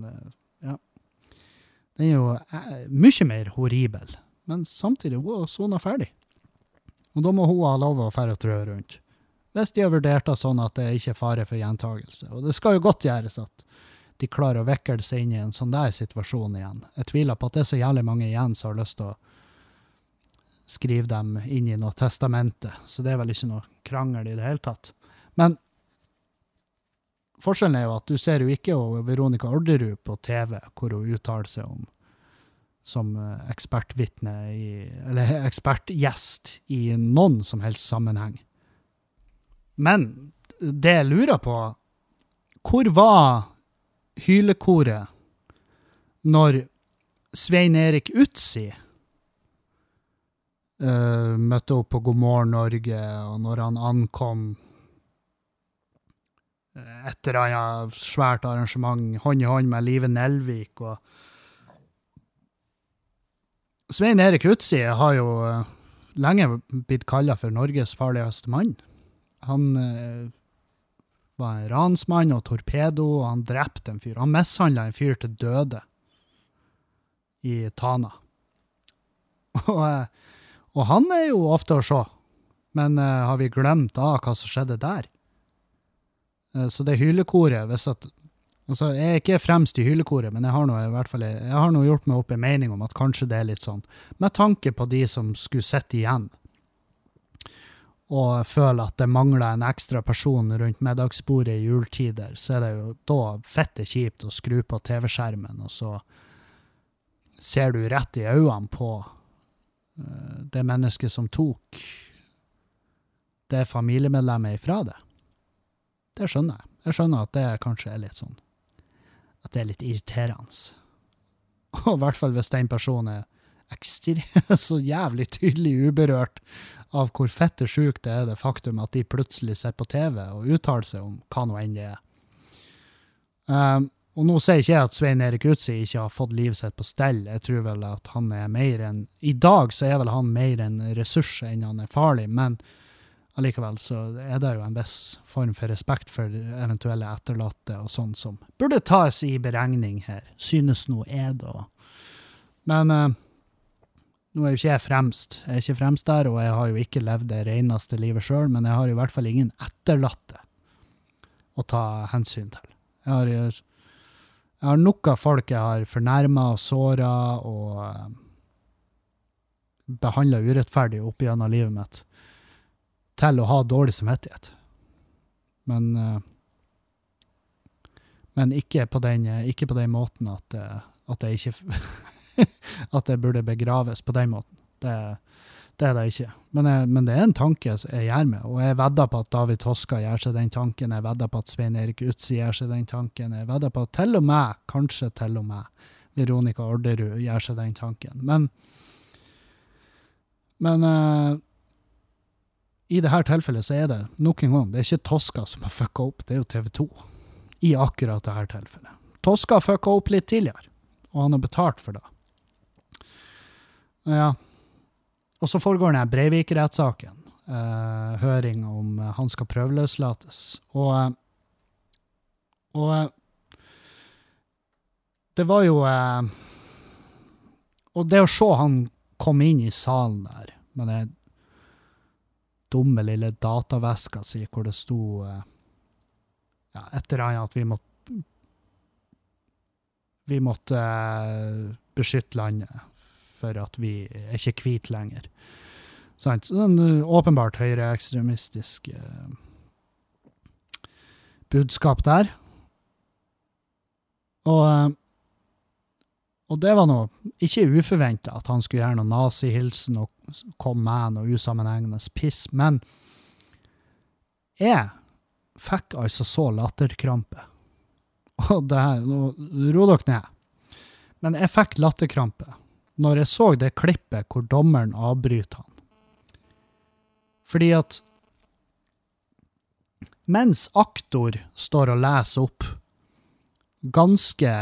Ja. Den er jo eh, mye mer horribel. Men samtidig, hun har sona ferdig. Og da må hun ha lov å fære trø rundt. Hvis de har vurdert det sånn at det ikke er fare for gjentagelse. Og det skal jo godt gjøres at de klarer å vikle seg inn i en sånn der situasjon igjen. Jeg tviler på at det er så jævlig mange igjen som har lyst til å skrive dem inn i noe testamente, så det er vel ikke noe krangel i det hele tatt. Men forskjellen er jo at du ser jo ikke Veronica Orderud på TV, hvor hun uttaler seg om som eh, ekspertvitne i Eller ekspertgjest i noen som helst sammenheng. Men det jeg lurer på Hvor var hylekoret når Svein Erik Utsi uh, møtte opp på God morgen Norge, og når han ankom eh, et eller annet svært arrangement hånd i hånd med Live Nelvik og Svein Erik Utsi har jo eh, lenge blitt kalla for Norges farligste mann. Han eh, var en ransmann og torpedo, og han drepte en fyr. Han mishandla en fyr til døde i Tana. Og, eh, og han er jo ofte å se, men eh, har vi glemt da hva som skjedde der? Eh, så det hylekoret hvis at, altså Jeg er ikke fremst i hylekoret, men jeg har noe, i hvert fall jeg har nå gjort meg opp en mening om at kanskje det er litt sånn, med tanke på de som skulle sitte igjen. og føler at det mangler en ekstra person rundt middagsbordet i juletider, så er det jo da fitte kjipt å skru på TV-skjermen, og så ser du rett i øynene på eh, det mennesket som tok det familiemedlemmet ifra det. Det skjønner jeg. Jeg skjønner at det kanskje er litt sånn At det er litt irriterende. Og i hvert fall hvis den personen er ekstremt så jævlig tydelig uberørt av hvor fette sjukt det er det faktum at de plutselig ser på TV og uttaler seg om hva nå enn det er. Um, og nå sier ikke jeg at Svein Erik Utsi ikke har fått livet sitt på stell. Jeg tror vel at han er mer enn I dag så er vel han mer en ressurs enn han er farlig, men allikevel så er det jo en viss form for respekt for eventuelle etterlatte og sånn som burde tas i beregning her, synes nå jeg, da. Men eh, nå er jo ikke jeg fremst. Jeg er ikke fremst der, og jeg har jo ikke levd det reneste livet sjøl, men jeg har i hvert fall ingen etterlatte å ta hensyn til. Jeg har, jeg har nok av folk jeg har fornærma og såra og eh, behandla urettferdig opp gjennom livet mitt, til å ha dårlig samvittighet. Men uh, men ikke på den, ikke på den måten at, uh, at jeg ikke at det burde begraves på den måten. Det, det er det ikke. Men, jeg, men, det er en tanke jeg gjør meg, og jeg vedder på at David Toska gjør seg den tanken, jeg vedder på at Svein Erik Utsi gjør seg den tanken, jeg vedder på at til og med, kanskje til og med, Veronica Orderud gjør seg den tanken. Men, men uh, i dette tilfellet så er det nok en gang, det er ikke Toska som har fucka opp, det er jo TV 2. I akkurat dette tilfellet. Toska fucka opp litt tidligere, og han har betalt for det. Ja. Og så foregår denne Breivik-rettssaken. Eh, høring om uh, han skal prøveløslates. Og, uh, og det var jo Og det å se han komme inn i salen der med den dumme lille dataveska si hvor det sto ja, et eller annet at vi måtte Vi måtte beskytte landet for at vi er ikke hvite lenger. Sant? en åpenbart høyreekstremistisk uh, budskap der. Og, uh, og det var noe ikke uforventa at han skulle gjøre noen nazihilsen og komme med noe usammenhengende piss, men jeg fikk altså så latterkrampe. Og det her, nå ro dere ned. Men jeg fikk latterkrampe når jeg så det klippet hvor dommeren avbryter han. Fordi at mens aktor står og leser opp ganske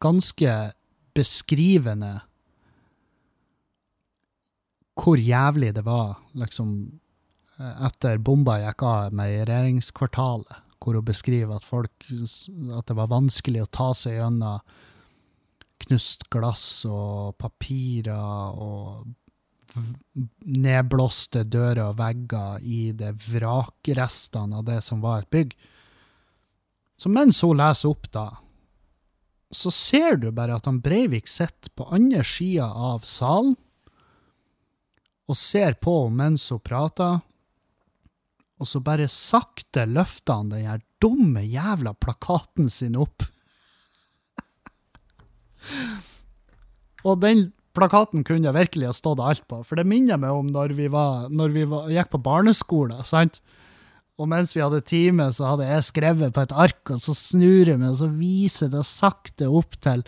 ganske beskrivende hvor jævlig det var, liksom, etter bomba gikk av med regjeringskvartalet, hvor hun beskriver at folk At det var vanskelig å ta seg gjennom knust glass og papirer og nedblåste dører og vegger i det vrakrestene av det som var et bygg. Så mens hun leser opp da, så ser du bare at han Breivik sitter på andre sida av salen og ser på mens hun prater, og så bare sakte løfter han den her dumme jævla plakaten sin opp og den plakaten kunne jeg virkelig ha stått alt på, for det minner meg om når vi, var, når vi var, gikk på barneskolen. sant? Og mens vi hadde time, så hadde jeg skrevet på et ark, og så snur jeg meg, og så viser det sakte opp til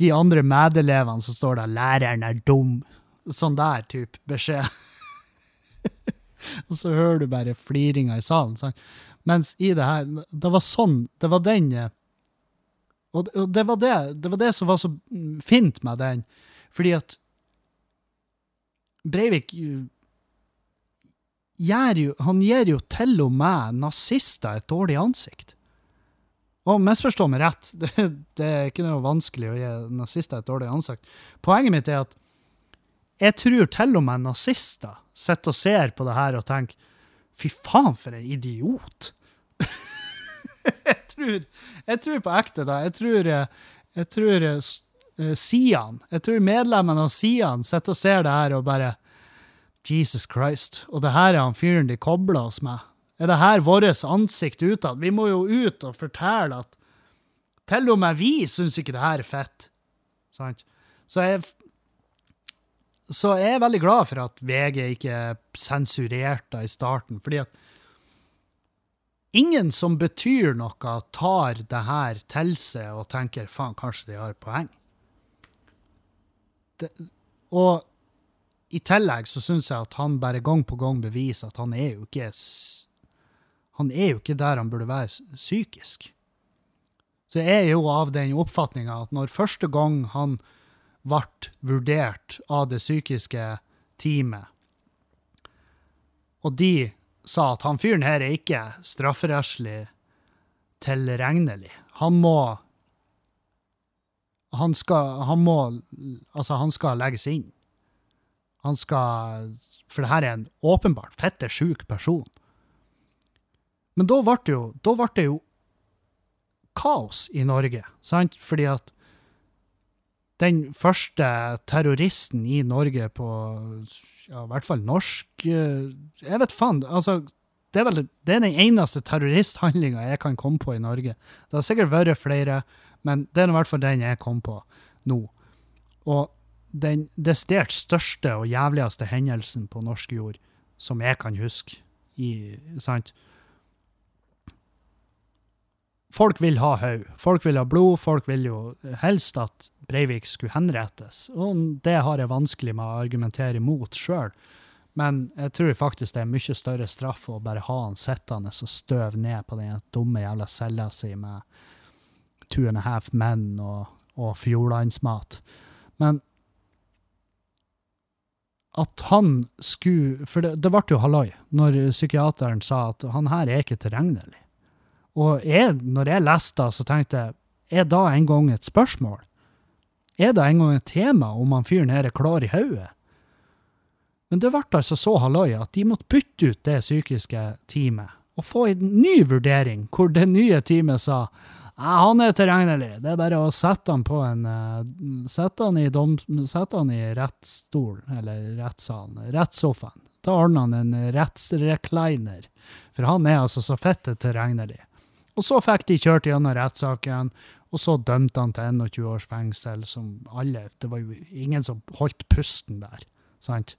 de andre medelevene, som står der 'læreren er dum'. Sånn der type beskjed. og så hører du bare fliringa i salen. sant? Mens i det her Det var sånn, det var den og det var det, det var det som var så fint med den, fordi at Breivik gjør jo, han gir jo til og med nazister et dårlig ansikt. Og misforstå meg rett, det, det, er ikke noe vanskelig å gi nazister et dårlig ansikt. Poenget mitt er at jeg tror til og med nazister sitter og ser på det her og tenker fy faen, for en idiot! jeg, tror, jeg tror på ekte, da. Jeg tror, eh, jeg tror uh, Sian, jeg tror medlemmene av Sian sitter og ser det her og bare Jesus Christ. Og det her er han fyren de kobler oss med. Er det her vårt ansikt utad? Vi må jo ut og fortelle at til og med vi syns ikke det her er fett. Sant? Så jeg så jeg er veldig glad for at VG ikke sensurerte i starten, fordi at ingen som betyr noe, tar det her til seg og tenker faen, kanskje de har poeng. Det, og i tillegg så syns jeg at han bare gang på gang beviser at han er jo ikke Han er jo ikke der han burde være psykisk. Så jeg er jo av den oppfatninga at når første gang han ble vurdert av det psykiske teamet, og de sa at han fyren her er ikke strafferettslig tilregnelig. Han må han skal, han må Altså, han skal legges inn. Han skal For det her er en åpenbart fette sjuk person. Men da ble det jo, ble det jo kaos i Norge, sant? Fordi at den første terroristen i Norge på ja, i hvert fall norsk eh, Jeg vet faen. altså, det er, vel, det er den eneste terroristhandlinga jeg kan komme på i Norge. Det har sikkert vært flere, men det er i hvert fall den jeg kom på nå. Og den desidert største og jævligste hendelsen på norsk jord, som jeg kan huske, i, sant? Folk vil ha haug. Folk vil ha blod. Folk vil jo helst at Breivik skulle henrettes. Og det har jeg vanskelig med å argumentere imot sjøl. Men jeg tror faktisk det er mye større straff å bare ha han sittende og støve ned på den dumme jævla cella si med two and a half men og, og fjordlandsmat. Men at han skulle For det, det ble jo halloi når psykiateren sa at han her er ikke tilregnelig. Og jeg, når jeg leste det, så tenkte jeg, er da en gang et spørsmål? Er det en gang et tema om han fyren her er klar i hodet? Men det ble altså så halloi at de måtte bytte ut det psykiske teamet og få en ny vurdering, hvor det nye teamet sa ja, han er tilregnelig, det er bare å sette han på en eh, Sette han i, dom, sette han i rettsstolen, eller rettssalen, rettssofaen. Da ordner han en rettsrecliner, for han er altså så fitte tilregnelig. Og så fikk de kjørt gjennom rettssaken, og så dømte han til 21 års fengsel, som alle Det var jo ingen som holdt pusten der, sant?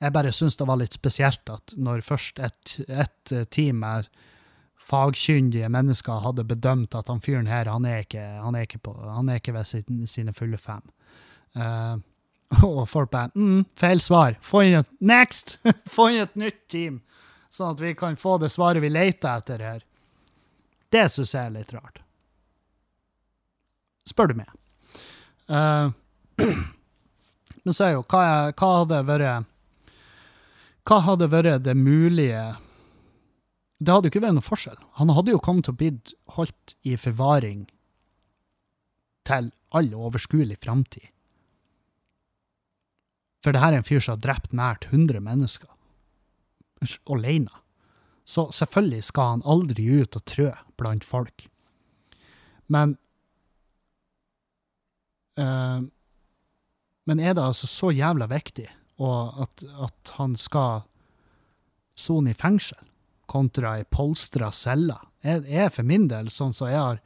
Jeg bare syns det var litt spesielt at når først et, et team med fagkyndige mennesker hadde bedømt at han fyren her, han er ikke, han er ikke, på, han er ikke ved sin, sine fulle fem. Uh, og folk bare mm, feil svar. Få inn et Next! Få inn et nytt team, sånn at vi kan få det svaret vi leter etter her. Det syns jeg er litt rart. Spør du meg. Uh, men så er jo, hva, hva hadde vært Hva hadde vært det mulige Det hadde jo ikke vært noen forskjell. Han hadde jo kommet til å blitt holdt i forvaring til all overskuelig framtid. For det her er en fyr som har drept nært 100 mennesker. Alene. Så selvfølgelig skal han aldri ut og trø blant folk. Men øh, Men er det altså så jævla viktig at, at han skal sone i fengsel kontra ei polstra celle? Jeg, er for min del, sånn som jeg har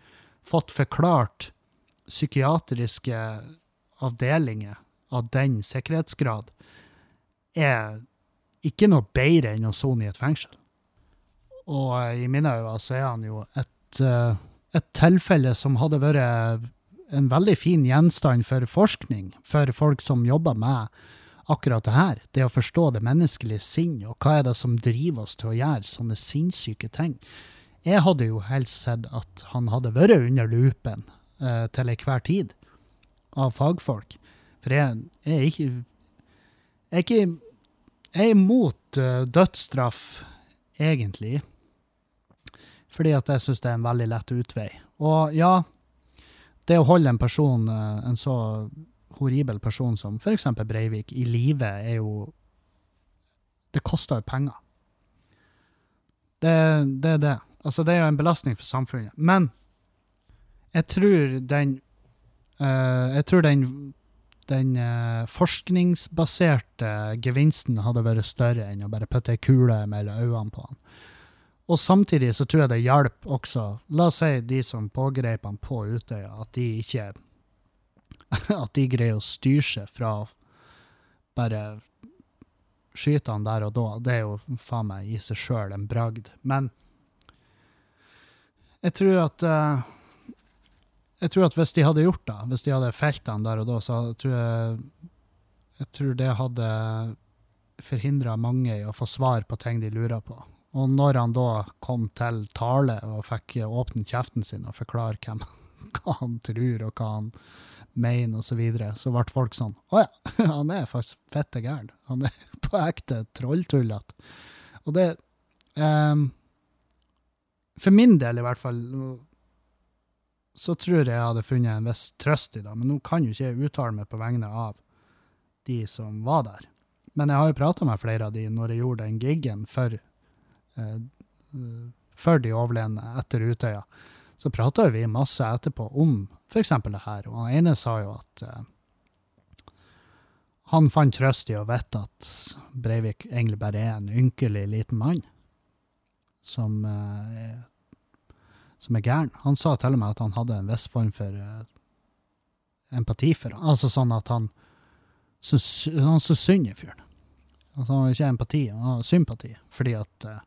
fått forklart psykiatriske avdelinger av den sikkerhetsgrad, er ikke noe bedre enn å sone i et fengsel. Og i mine øyne så er han jo et, eh, et tilfelle som hadde vært en veldig fin gjenstand for forskning, for folk som jobber med akkurat det her. Det å forstå det menneskelige sinn, og hva er det som driver oss til å gjøre sånne sinnssyke ting. Jeg hadde jo helst sett at han hadde vært under lupen eh, til enhver tid av fagfolk. For jeg, jeg er ikke Jeg er ikke Jeg er imot eh, dødsstraff, egentlig. Fordi at jeg syns det er en veldig lett utvei. Og ja, det å holde en person, eh, en så horribel person som f.eks. Breivik, i live er jo Det koster jo penger. Det, det er det. Altså, det er jo en belastning for samfunnet. Men jeg tror den uh, Jeg tror den den uh, forskningsbaserte gevinsten hadde vært større enn å bare putte ei kule mellom øynene på han. Og samtidig så tror jeg det hjalp også La oss si de som pågrep han på Utøya, at de ikke At de greier å styre seg fra bare skyte han der og da. Det er jo faen meg i seg sjøl en bragd. Men jeg tror at uh, Jeg tror at hvis de hadde gjort det, hvis de hadde felt han der og da, så tror jeg Jeg tror det hadde forhindra mange i å få svar på ting de lurer på. Og når han da kom til tale og fikk åpne kjeften sin og forklare hvem, hva han tror og hva han mener osv., så, videre, så ble folk sånn Å ja, han er faktisk fette gæren. Han er på ekte trolltullete. Og det um, For min del, i hvert fall, så tror jeg jeg hadde funnet en viss trøst i det. Men nå kan jo ikke jeg uttale meg på vegne av de som var der. Men jeg har jo prata med flere av de når jeg gjorde den gigen for eh, for de overlevende etter Utøya, så prata vi masse etterpå om f.eks. det her. Og han ene sa jo at uh, han fant trøst i å vite at Breivik egentlig bare er en ynkelig liten mann som, uh, er, som er gæren. Han sa til og med at han hadde en viss form for uh, empati for ham. Altså sånn at han syns synd i fyren. Altså, han har ikke empati, han har sympati, fordi at uh,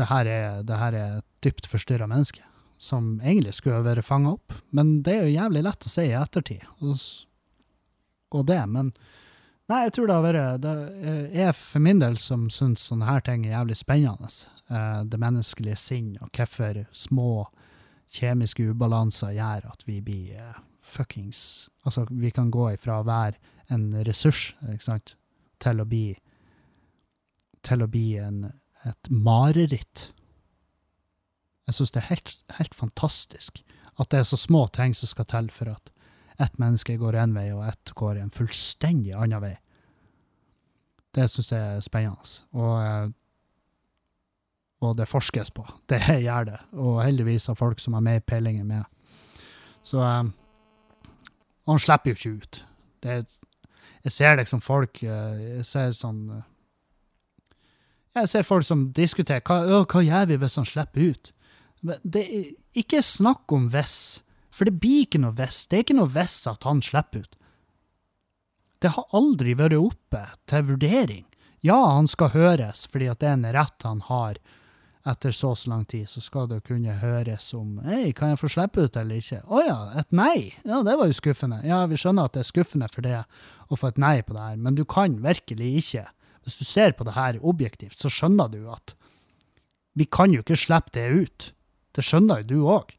det her er, det her er et dypt forstyrra menneske som egentlig skulle vært fanga opp. Men det er jo jævlig lett å si i ettertid, og det. Men nei, jeg tror det har vært Det er for min del som syns sånne her ting er jævlig spennende. Eh, det menneskelige sinn, og hvorfor små kjemiske ubalanser gjør at vi blir eh, fuckings Altså, vi kan gå ifra å være en ressurs, ikke sant, til å bli til å bli en, et mareritt. Jeg syns det er helt, helt fantastisk at det er så små ting som skal til for at ett menneske går én vei, og ett går en fullstendig annen vei. Det syns jeg er spennende. Og, eh, og det forskes på. Det gjør det. Og heldigvis har folk som har mer peiling enn meg. Så eh, Han slipper jo ikke ut. Det, jeg ser liksom folk eh, Jeg ser sånn jeg ser folk som diskuterer hva, «Å, hva gjør vi hvis han slipper ut. Det er ikke snakk om hvis, for det blir ikke noe hvis. Det er ikke noe hvis at han slipper ut. Det har aldri vært oppe til vurdering. Ja, han skal høres, fordi at det er en rett han har etter så så lang tid, så skal det kunne høres om Hei, kan jeg få slippe ut eller ikke? Å ja, et nei? Ja, det var jo skuffende. Ja, vi skjønner at det er skuffende for det å få et nei på det her, men du kan virkelig ikke hvis du ser på det her objektivt, så skjønner du at vi kan jo ikke slippe det ut. Det skjønner jo du òg.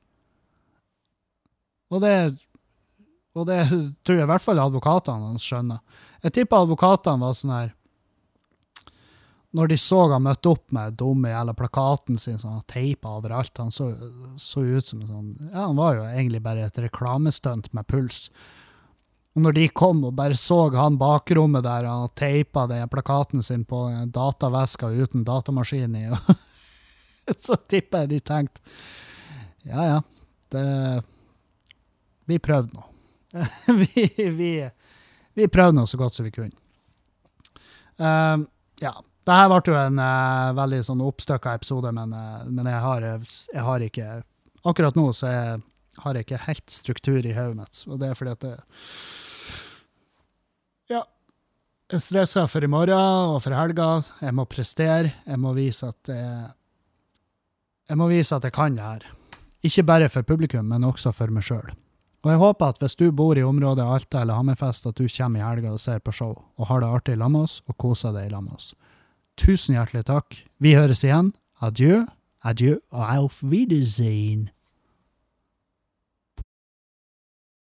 Og det, og det tror jeg i hvert fall advokatene hans skjønner. Jeg tipper advokatene var sånn her Når de så han møtte opp med dumme jævla plakaten sin sånn teipa overalt, han så, så ut som en sånn Ja, han var jo egentlig bare et reklamestunt med puls. Og når de kom og bare så han bakrommet der, han teipa den plakaten sin på en dataveska uten datamaskin i, så tipper jeg de tenkte ja ja, det Vi prøvde nå. vi, vi, vi prøvde nå så godt som vi kunne. Uh, ja. Det her ble jo en uh, veldig sånn oppstykka episode, men, uh, men jeg, har, jeg har ikke Akkurat nå så jeg, har jeg ikke helt struktur i hodet mitt, og det er fordi at det Ja. Jeg stresser for i morgen og for helga. Jeg må prestere. Jeg må vise at jeg, jeg må vise at jeg kan det her. Ikke bare for publikum, men også for meg sjøl. Og jeg håper at hvis du bor i området Alta eller Hammerfest, at du kommer i helga og ser på show, og har det artig sammen med oss, og koser deg sammen med oss. Tusen hjertelig takk. Vi høres igjen. Adjø, adjø og auf Wiedersehen.